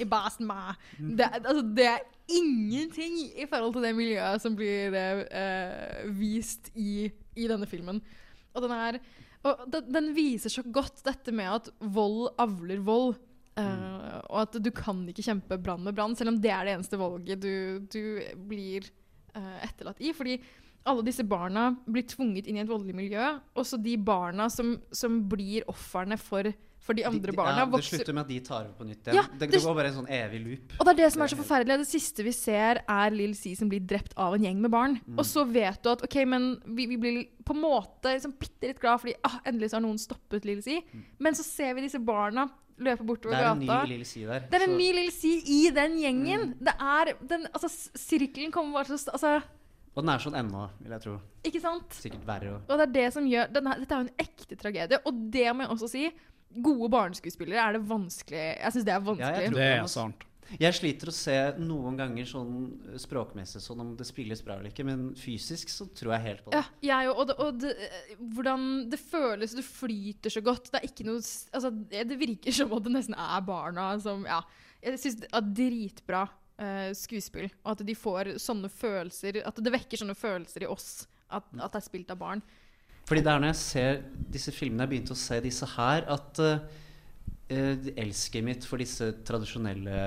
I Boston, ma. Mhm. Det, altså, det er ingenting i forhold til det miljøet som blir eh, vist i, i denne filmen. Og den er og den, den viser så godt dette med at vold avler vold. Eh, og at du kan ikke kjempe brann med brann, selv om det er det eneste valget du, du blir uh, etterlatt i. Fordi alle disse barna blir tvunget inn i et voldelig miljø. Også de barna som, som blir ofrene for, for de andre barna. ja, det slutter med at de tar over på nytt igjen. Ja, det, det går bare en sånn evig loop. og det er det som er så forferdelig. Det siste vi ser, er Lill C som blir drept av en gjeng med barn. Mm. Og så vet du at ok, men vi, vi blir på en måte liksom bitte litt glad fordi ah, endelig så har noen stoppet Lill C. Men så ser vi disse barna løpe bortover gata. Det er en ny lille Lill C der, Det er en så- Mm. ny Lill Si i den gjengen. Det er den, altså, Sirkelen kommer bare til å altså, Og den er sånn ennå, vil jeg tro. Ikke sant? Sikkert verre. Og det er det som gjør den er, Dette er jo en ekte tragedie. Og det må jeg også si. Gode barneskuespillere er det vanskelig Jeg syns det er vanskelig. Ja, jeg tror Det er sant. Jeg sliter å se noen ganger sånn eh, språkmessig sånn om det spilles bra eller ikke, men fysisk så tror jeg helt på det. Ja, jeg òg. Og, det, og det, eh, hvordan det føles Det flyter så godt. Det er ikke noe Altså, det det virker som at det nesten er barna som Ja. Jeg syns det er dritbra uh, skuespill. Og at de får sånne følelser At det vekker sånne følelser i oss. At, at det er spilt av barn. Fordi det er når jeg ser disse filmene, jeg begynte å se disse her, at uh, elsket mitt for disse tradisjonelle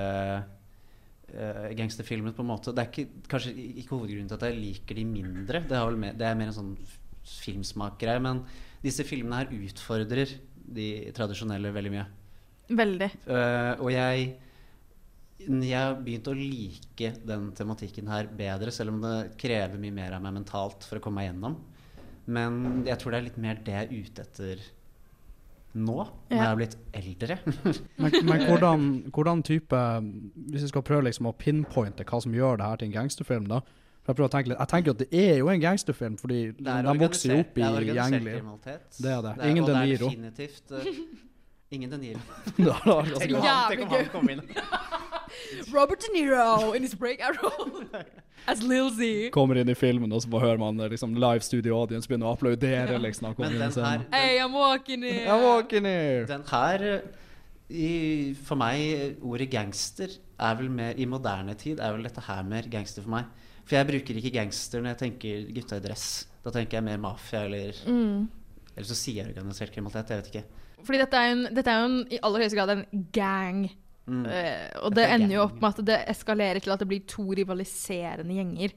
uh, gangsterfilmene på en måte Det er ikke, kanskje ikke hovedgrunnen til at jeg liker de mindre. Det er, mer, det er mer en sånn filmsmakgreie. Men disse filmene her utfordrer de tradisjonelle veldig mye. Veldig. Eh, og jeg jeg har begynt å like den tematikken her bedre, selv om det krever mye mer av meg mentalt for å komme meg gjennom. Men jeg tror det er litt mer det jeg er ute etter nå, når Ja. jeg har blitt eldre. Men, men hvordan, hvordan type Hvis vi skal prøve liksom å pinpointe hva som gjør det her til en gangsterfilm, da For Jeg prøver å tenke litt Jeg tenker at det er jo en gangsterfilm, fordi de vokser jo opp i gjengliv. Det er det. Det er- Ingen og det er definitivt eh, Ingen De Niro. Da- Tenk om han- tenk kom inn. Robert De Niro in his breakout role as Lil Z. Kommer inn i filmen, og så bare hører man eh, liksom live studio audience begynne å applaudere. liksom Men den her- den, Hey, I'm walking in. I'm walking here. Den her i, For meg, ordet gangster er vel mer I moderne tid er vel dette her mer gangster for meg. For jeg bruker ikke gangster når jeg tenker gutta i dress. Da tenker jeg mer mafia eller Mm. Eller så sier jeg organisert kriminalitet. Jeg vet ikke. Fordi dette er en, dette er jo en, i aller høyeste grad en gang. Mm. Uh, og det er ender jo opp med at det eskalerer til at det blir to rivaliserende gjenger.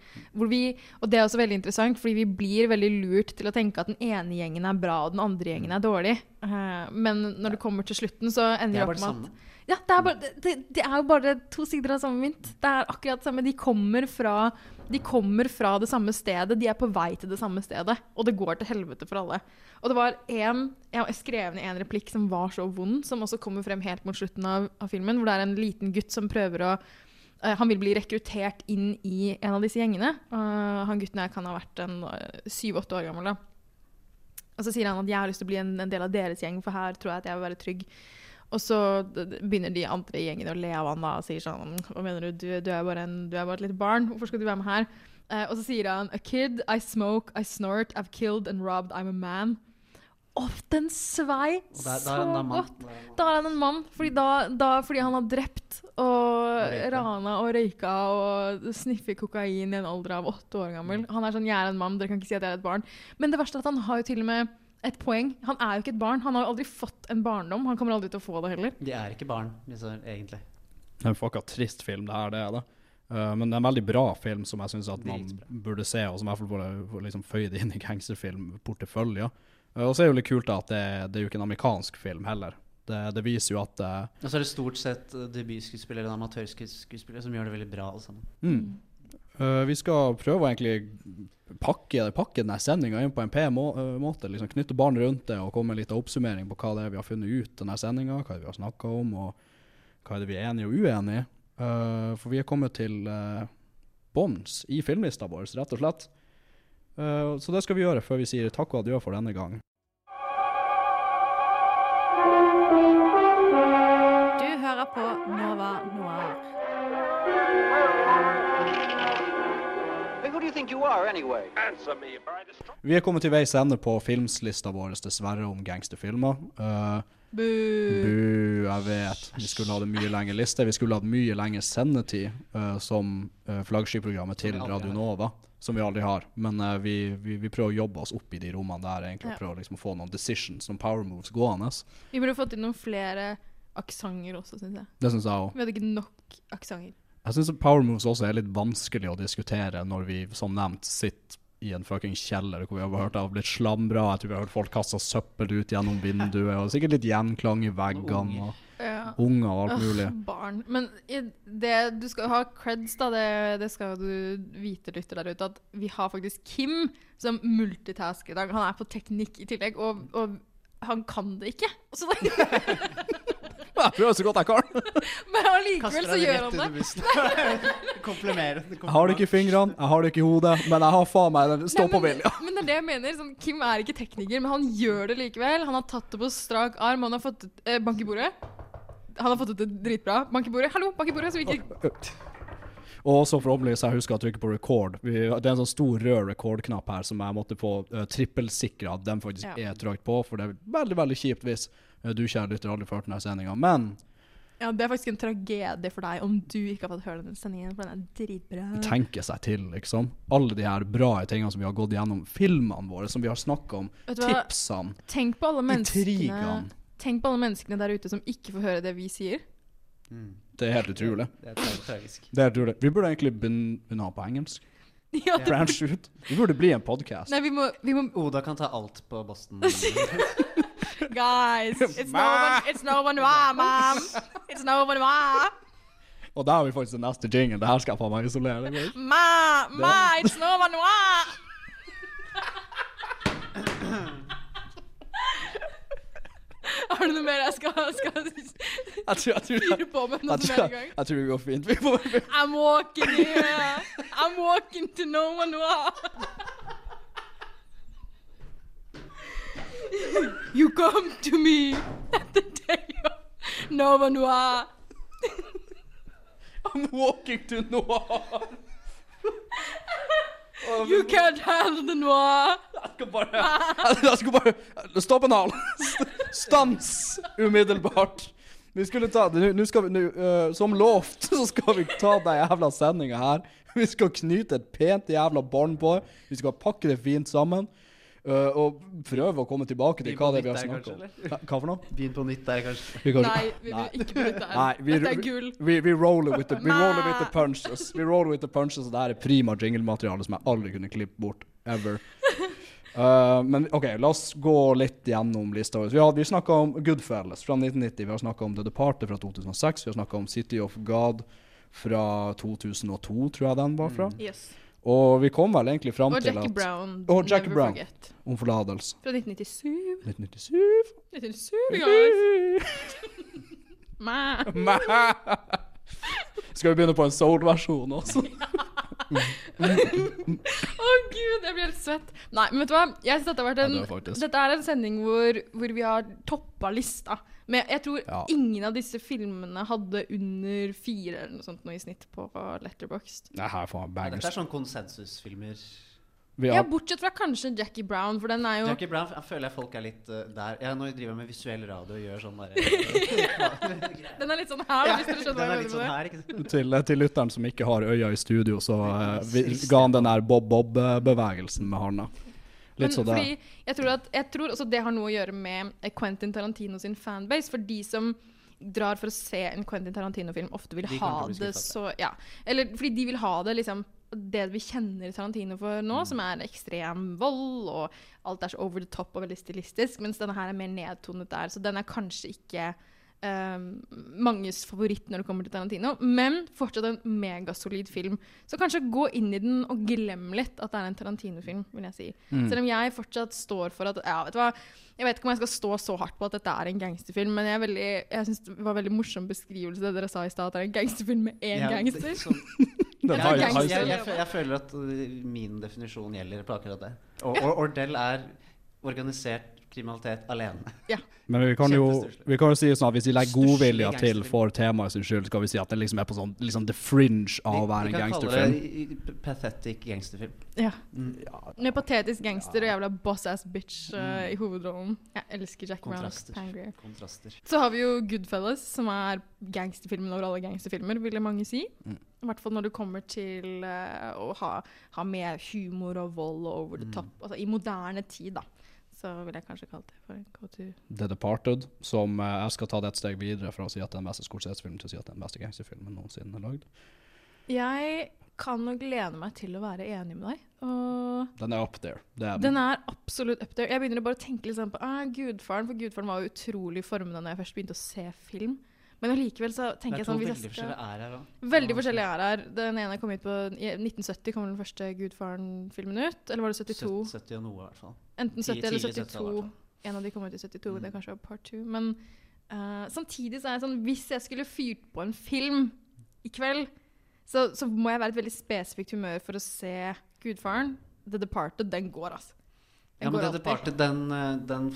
Vi, og det er også veldig interessant, fordi vi blir veldig lurt til å tenke at den ene gjengen er bra, og den andre gjengen er dårlig. Uh, men når det kommer til slutten, så ender er det opp med at ja, det er, bare, det, det, er jo bare to sider av samme mynt. Det er akkurat det samme. De kommer, fra, de kommer fra det samme stedet. De er på vei til det samme stedet. Og det går til helvete for alle. Og det var en Jeg skrev ned en replikk som var så vond, som også kommer frem helt mot slutten av, av filmen, hvor det er en liten gutt som prøver å eh, han vil bli rekruttert inn i en av disse gjengene. Uh, han gutten her kan ha vært en syv-åtte år gammel. da. Og så sier han at jeg har lyst til å bli en, en del av deres gjeng, for her tror jeg at jeg vil være trygg. Og så begynner de andre i gjengen å le av han da, og sier sånn Hva mener du? Du, du, er, bare en, du er bare et lite barn. Hvorfor skal du være med her? Eh, og så sier han A kid, I smoke, I snort, I've killed and robbed, I'm a man. Å, den svei der, da så godt! Da er han en mann. Fordi, da, da, fordi han har drept og rana og røyka og sniffer kokain i en alder av åtte år gammel. Han er sånn 'jeg er en mann, dere kan ikke si at jeg er et barn'. Men det verste er at han har jo til og med et poeng. Han er jo ikke et barn. Han har jo aldri fått en barndom. Han kommer aldri til å få det heller. De er ikke barn, liksom, egentlig. Det er en fucka trist film, det er det. Uh, men det er en veldig bra film som jeg syns man burde se, og som i hvert fall burde liksom, føye det inn i gangsterfilmporteføljen. Uh, og så er det jo litt kult da, at det, det er jo ikke en amerikansk film heller. Det, det viser jo at uh, Og så er det stort sett eh, debutskuespillere eller amatørskuespillere som gjør det veldig bra, alle sammen. mm. Eh, vi skal prøve å egentlig pakke, pakke denne sendinga inn på en må eh, liksom Knytte barn rundt det og komme med litt av oppsummering på hva det er vi har funnet ut denne sendinga, hva det er vi har snakka om, og hva er det vi er enige og uenige i. Uh, for vi er kommet til uh, bånns i filmlista vår, rett og slett. Uh, så det skal vi gjøre før vi sier takk og adjø for denne gang. Du hører på Nova Noir. Are, anyway? Me. Vi er kommet til veis ende på filmslista vår, dessverre, om gangsterfilmer. Uh, Bu. Jeg vet. Vi skulle hatt en mye lengre liste. Vi skulle hatt mye lengre sendetid uh, som uh, flaggskipprogrammet til vi Radio. Nova. Som vi aldri har. Men uh, vi, vi, vi prøver å jobbe oss opp i de rommene der, egentlig. Ja. Og prøve liksom, å få noen decisions, noen power moves gående. Vi burde fått inn noen flere aksenter også, syns jeg. Det syns jeg òg. Vi hadde ikke nok aksenter. Jeg syns power moves også er litt vanskelig å diskutere når vi, som nevnt, sitter i en fucking kjeller hvor vi har hørt det har blitt slamra. Jeg tror vi har hørt folk kaste søppel ut gjennom vinduet, og sikkert litt gjenklang i veggene. Og Ja. unger og alt mulig. barn. Men i det, du skal ha creds, da. Det, det skal du vite, lytter der ute, at vi har faktisk Kim som multitasker i dag. Han er på teknikk i tillegg, og, og han kan det ikke. Så det, Jeg prøver så godt jeg kan. men allikevel så gjør han det. Komplimerende. Jeg har det ikke i fingrene, jeg har det ikke i hodet, men jeg har faen meg den stå-på-vilja. men det er det jeg mener. Sånn, Kim er ikke tekniker, men han gjør det likevel. Han har tatt det på strak arm. Han har fått eh, Bank i bordet. Han har fått det det dritbra. Bank i bordet. Hallo, bank i bordet! Så vi ikke Og også forhåpentligvis jeg husker å trykke på record. Vi, det er en sånn stor rød record-knapp her som jeg måtte få uh, trippelsikra at den faktisk Ja. er trykt på, for det er veldig veldig kjipt hvis du kjære lytter aldri hørt denne sendinga. Men Ja, det er faktisk en tragedie for deg om du ikke har fått høre den sendingen, for den er dritbra. tenke seg til, liksom. Alle de her bra tingene som vi har gått gjennom. Filmene våre som vi har snakka om. Tipsene. Tenk på alle Intrigene. Tenk på alle menneskene der ute som ikke får høre det vi sier. Det er helt utrolig. Det er tra- tragisk. Det er utrolig. Vi burde egentlig begynne begynne å ha på engelsk. Ja, Branch ut. Vi burde bli en podkast. Oda kan ta alt på Boston. Guys, it's no one, it's Nova Noir, mom! It's no one Noir! Og der har vi faktisk den neste jingle. Det her skal jeg faen meg isolere. Ma, ma, it's no one Noir! Har du noe mer jeg skal, skal fyre på med noe mer er gang? jeg tror det går fint. I'm walking here. I'm walking to no one Noir. You come to me at the day of Nova Noir. I'm walking to noir. You can't handle the noir. Jeg skal bare Jeg skal bare Stopp en hal! Stans umiddelbart. Vi skulle ta Nå nå skal vi nu, uh, Som lovt så skal vi ta den jævla sendinga her. Vi skal knyte et pent jævla bånd på. Vi skal pakke det fint sammen. Øh, og prøve å komme tilbake til hva det er vi har der, snakka om. Hva for noe? Begynn på nytt der, kanskje. Vi kanskje. Nei, vi vil ikke det her. Nei, vi, Dette er gull. Vi, vi, roller with the, vi roller with the punches. Vi roller with the punches, og det her er prima jingle-materiale som jeg aldri kunne klippe bort. Ever. Uh, men OK, la oss gå litt gjennom lista vår. Vi, har- vi snakka om Goodfellas fra 1990. Vi har snakka om The Departed fra 2006. Vi har snakka om City of God fra 2002, tror jeg den var fra. Yes. Og vi kom vel egentlig fram Og til Jackie at Brown, Og Jackie Never Brown. Forget. Om forlatelse. Fra 1997. 1997. 1997, guys. Ma. Mæ. Skal vi begynne på en soul-versjon også? Å gud, jeg blir helt svett. Nei, men vet du hva? Jeg synes dette har vært en, Ja, det dette er en sending hvor, hvor vi har toppa lista. Men jeg tror Ja. ingen av disse filmene hadde under fire eller noe sånt nå i snitt på Letterboxd. Det her er faen Ja, dette er sånn konsensusfilmer. Vi Ja, bortsett fra kanskje Jackie Brown, for den er jo Jackie Brown jeg føler jeg folk er litt uh, der. Ja, nå driver jeg med visuell radio og gjør sånn bare Den er litt sånn her, hvis dere skjønner hva den jeg mener sånn med her, det. til, til lytteren som ikke har øya i studio, så uh, vi, ga han den der bob-bob-bevegelsen med handa. Litt sånn der. fordi jeg tror, at, jeg tror også det har noe å gjøre med eh, Quentin Tarantino sin fanbase. For de som drar for å se en Quentin Tarantino-film, ofte vil De ha til det så Ja. Eller fordi de vil ha det liksom det vi kjenner Tarantino for nå, Mm. som er ekstrem vold, og alt er så over the top og veldig stilistisk, mens denne her er mer nedtonet der. Så den er kanskje ikke um, manges favoritt når det kommer til Tarantino, men fortsatt en megasolid film. Så kanskje gå inn i den og glem litt at det er en Tarantino-film, vil jeg si. Mm. Selv om jeg fortsatt står for at Ja, vet du hva. Jeg vet ikke om jeg skal stå så hardt på at dette er en gangsterfilm, men jeg, veldig, jeg synes det var en veldig morsom beskrivelse det dere sa i stad, at det er en gangsterfilm med én Ja, gangster. Den Ja, har- jeg, jeg, jeg, føler at min definisjon gjelder på akkurat det. Og, og Ordell er organisert kriminalitet alene. Ja. Men vi kan, jo, vi kan jo si sånn at hvis vi legger godvilja til for temaet sin skyld, skal vi si at det liksom er på sånn liksom the fringe av å være Vi kan kalle det pathetic gangsterfilm. Ja. Mm. Med patetisk gangster og jævla boss-ass bitch uh, Mm. i hovedrollen. Jeg elsker Jack Brown. Kontraster. Pangreer. Kontraster. Så har vi jo Goodfellas, som er gangsterfilmen over alle gangsterfilmer, ville mange si. Mm. I hvert fall når det kommer til uh, å ha, ha med humor og vold og over the Mm. top. Altså i moderne tid, da. Så vil jeg kanskje kalle det for en go-to. The Departed, som eh, jeg skal ta det et steg videre fra å si at det er den beste Scorsese-filmen til å si at det er den beste gangsterfilmen noensinne lagd. Jeg kan nok lene meg til å være enig med deg. Og Den er up there. Er den er absolutt up there. Jeg begynner bare å tenke litt sånn på ah, Gudfaren, for Gudfaren var utrolig formende når jeg først begynte å se film. Men allikevel så tenker jeg sånn Det er to sånn veldig forskjellige skal- forskjellige æraer. Veldig forskjellige forskjellige her. Den ene kom ut på I 1970 kom den første Gudfaren-filmen ut. Eller var det 72? 70 og noe, i hvert fall. Enten Tidlig 70 eller 70-tallet, i hvert 72. fall. En av de kom ut i 72, Mm. det er kanskje var part two. Men uh, samtidig så er jeg sånn Hvis jeg skulle fyrt på en film i kveld, så, så må jeg være i et veldig spesifikt humør for å se Gudfaren. The Departed, den går, altså. Den Ja, men går The. Departed, den, eh, den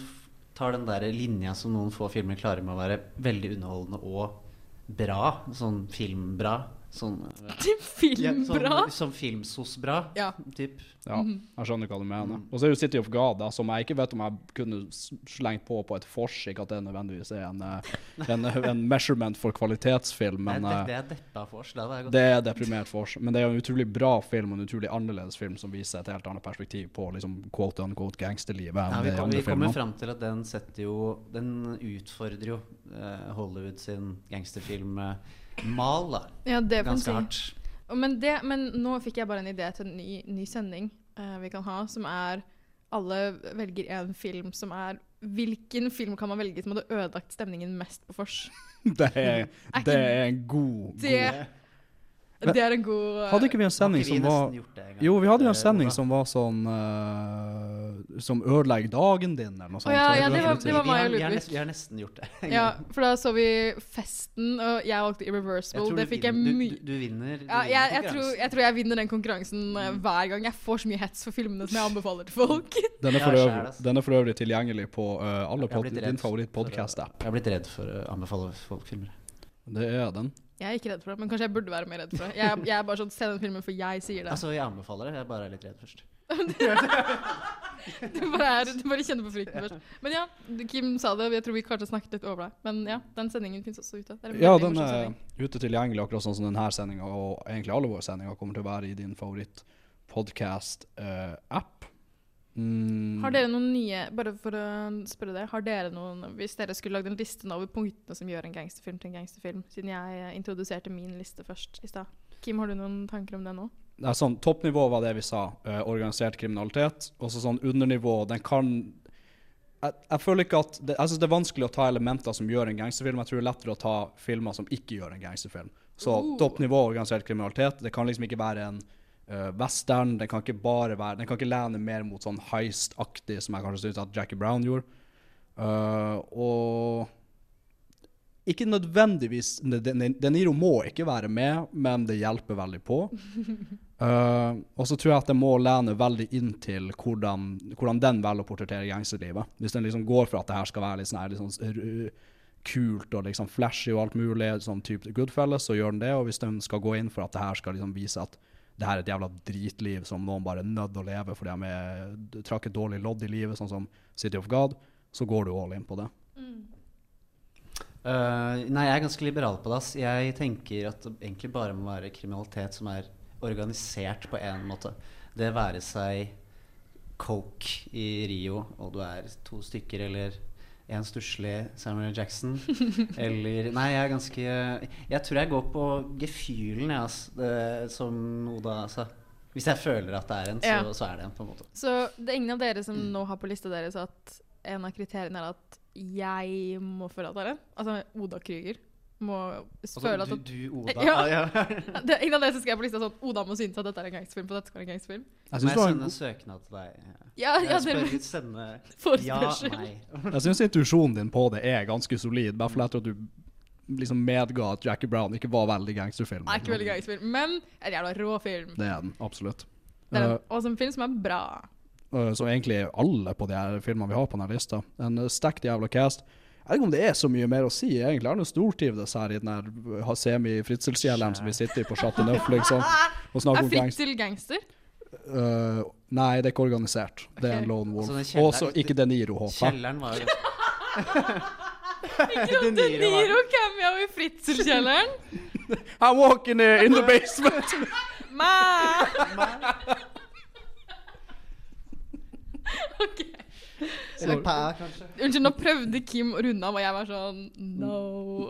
tar den der linja som noen få filmer klarer med å være veldig underholdende og bra. Sånn filmbra. Sånn, Typ Filmbra? Ja, sånn, som filmsos-bra, Ja. typ. Ja, jeg skjønner hva du mener. Og så er jo City of God, da, som jeg ikke vet om jeg kunne slengt på på et forsik at det nødvendigvis er en, eh, en, en measurement for kvalitetsfilm, men det, eh, det er deppa vors, Det er deprimert vors, Men det er jo en utrolig bra film og en utrolig annerledes film som viser et helt annet perspektiv på liksom quote unquote gangsterlivet enn Ja, vi, de andre vi kommer fram til at den setter jo Den utfordrer jo uh, Hollywood sin da. Ja, det Ganske hardt. Men, det, men nå fikk jeg bare en idé til en ny, ny sending uh, vi kan ha, som er Alle velger en film som er Hvilken film kan man velge som hadde ødelagt stemningen mest på vors? Det er, det er en god, god Det er en god eh, Hadde ikke vi en sending vi som var det en gang? Jo, vi hadde jo en Eh, sending som var sånn uh, Som ødelegger dagen din, eller noe sånt. Oh, ja, ja, det var- det var meg og vi, har Ludvig. vi har nesten gjort det. Ja, for da så vi Festen, og jeg valgte Irreversible. Det fikk jeg mye du, du, du vinner. Du ja, jeg, jeg, tror, jeg tror jeg vinner den konkurransen mm. hver gang. Jeg får så mye hets for filmene som jeg anbefaler til folk. Den er, for øvrig, den er for øvrig tilgjengelig på uh, alle pod din favoritt-podkast-app. Jeg har blitt redd for å anbefale folk filmer. Det er den. Jeg er ikke redd for det, men kanskje jeg burde være mer redd for det. Jeg, jeg er bare sånn, Se den filmen, for jeg sier det. Altså, jeg anbefaler det. Jeg bare er litt redd først. Du bare, er, du bare kjenner på frykten først. Men ja, Kim sa det, jeg tror vi kanskje snakket litt over deg. Men ja, den sendingen fins også ute. Ja, den er ute tilgjengelig, akkurat sånn som denne sendinga, og egentlig alle våre sendinger kommer til å være i din favoritt-podkast-app. Mm, Har dere noen nye Bare for å spørre det Har dere noen Hvis dere skulle lagd en liste nå over punktene som gjør en gangsterfilm til en gangsterfilm, siden jeg introduserte min liste først i stad. Kim, har du noen tanker om det nå? det er sånn, Toppnivå var det vi sa. eh, organisert kriminalitet. Og så sånn undernivå Den kan jeg, jeg føler ikke at det, Jeg synes det er vanskelig å ta elementer som gjør en gangsterfilm. Jeg tror det er lettere å ta filmer som ikke gjør en gangsterfilm. Så Uh. toppnivå organisert kriminalitet. Det kan liksom ikke være en eh, western. Den kan ikke bare være Den kan ikke lene mer mot sånn heist-aktig, som jeg kanskje syns at Jackie Brown gjorde. Uh, og ikke nødvendigvis De De- De Niro må ikke være med, men det hjelper veldig på. Uh, og så tror jeg at det må lene veldig inn til hvordan, hvordan den velger å portrettere gangsterlivet. Hvis den liksom går for at det her skal være litt sånn, her, litt sånn kult og liksom flashy og alt mulig, sånn type Goodfellas, så gjør den det. Og hvis den skal gå inn for at det her skal liksom vise at det her er et jævla dritliv som noen bare er nødt til å leve fordi de er, trakk et dårlig lodd i livet, sånn som City of God, så går du all in på det. Eh, nei, jeg er ganske liberal på det. ass. Jeg tenker at det egentlig bare må være kriminalitet som er organisert på en måte. Det være seg coke i Rio, og du er to stykker, eller en stusslig Samuel Jackson. eller Nei, jeg er ganske Jeg tror jeg går på gefühlen, jeg, altså, Det, som Oda sa. Hvis jeg føler at det er en, så, Ja. så er det en, på en måte. Så det er ingen av dere som nå har på lista deres at en av kriteriene er at jeg må føle at det er en? Altså Oda Krüger må føle at Altså, du, du Oda? Ja. Ah, ja. det er ingen av dere som skrev på lista sånn Oda må synes at dette er en gangsterfilm, på dette skal være en gangsterfilm. Jeg Må synes jeg en sende god- søknad til deg? Ja, ja, jeg dere- spør ut, sende ja, nei. Jeg syns intuisjonen din på det er ganske solid, bare for etter at du liksom medga at Jackie Brown ikke var veldig gangsterfilm. Er ikke veldig gangsterfilm, men en jævla rå film. Det er den, absolutt. Det er Eh, en awesome film som er bra. Uh, så egentlig alle på de her filmene vi har på denne lista. En uh, stacked jævla cast. Jeg vet ikke om det er så mye mer å si, egentlig. Jeg har stortrivdes her i den her uh, semi-fritzelskjelleren som vi sitter i på Chateau Neuf, liksom. Og snakker Er om gangster. Fritzel gangster? Uh, nei, det er ikke organisert. Det er en lone wolf. Altså, den kjelleren- ikke De Niro, håper jeg. Kjelleren var jo Ikke noe De Niro cameo i Fritzel-kjelleren. I'm walking uh, in the basement. Ma! OK. Eller pæ, kanskje. Unnskyld, nå prøvde Kim å runde av, og jeg var sånn No.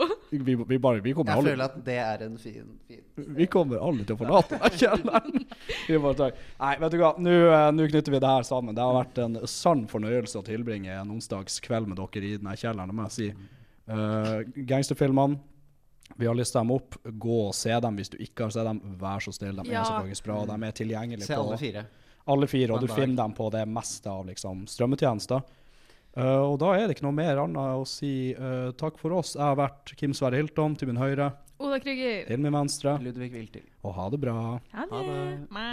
vi, vi, bare, vi kommer Jeg aldri føler at det er en fin, fin Vi kommer aldri til å forlate den kjelleren. Nei, vet du hva, nå eh, knytter vi det her sammen. Det har vært en sann fornøyelse å tilbringe en onsdagskveld med dere i denne kjelleren, det må jeg si. Uh, gangsterfilmene, vi har listet dem opp. Gå og se dem hvis du ikke har sett dem. Vær så snill, de Ja. er så faktisk bra. De er tilgjengelige Se alle fire. Alle fire, og du finner dem på det meste av liksom, strømmetjenester. Eh, og da er det ikke noe mer annet å si uh, takk for oss. Jeg har vært Kim Sverre Hilton til min høyre. Oda Krüger. Til min venstre. Ludvig Wiltil. Og ha det bra. Ha det. Ma.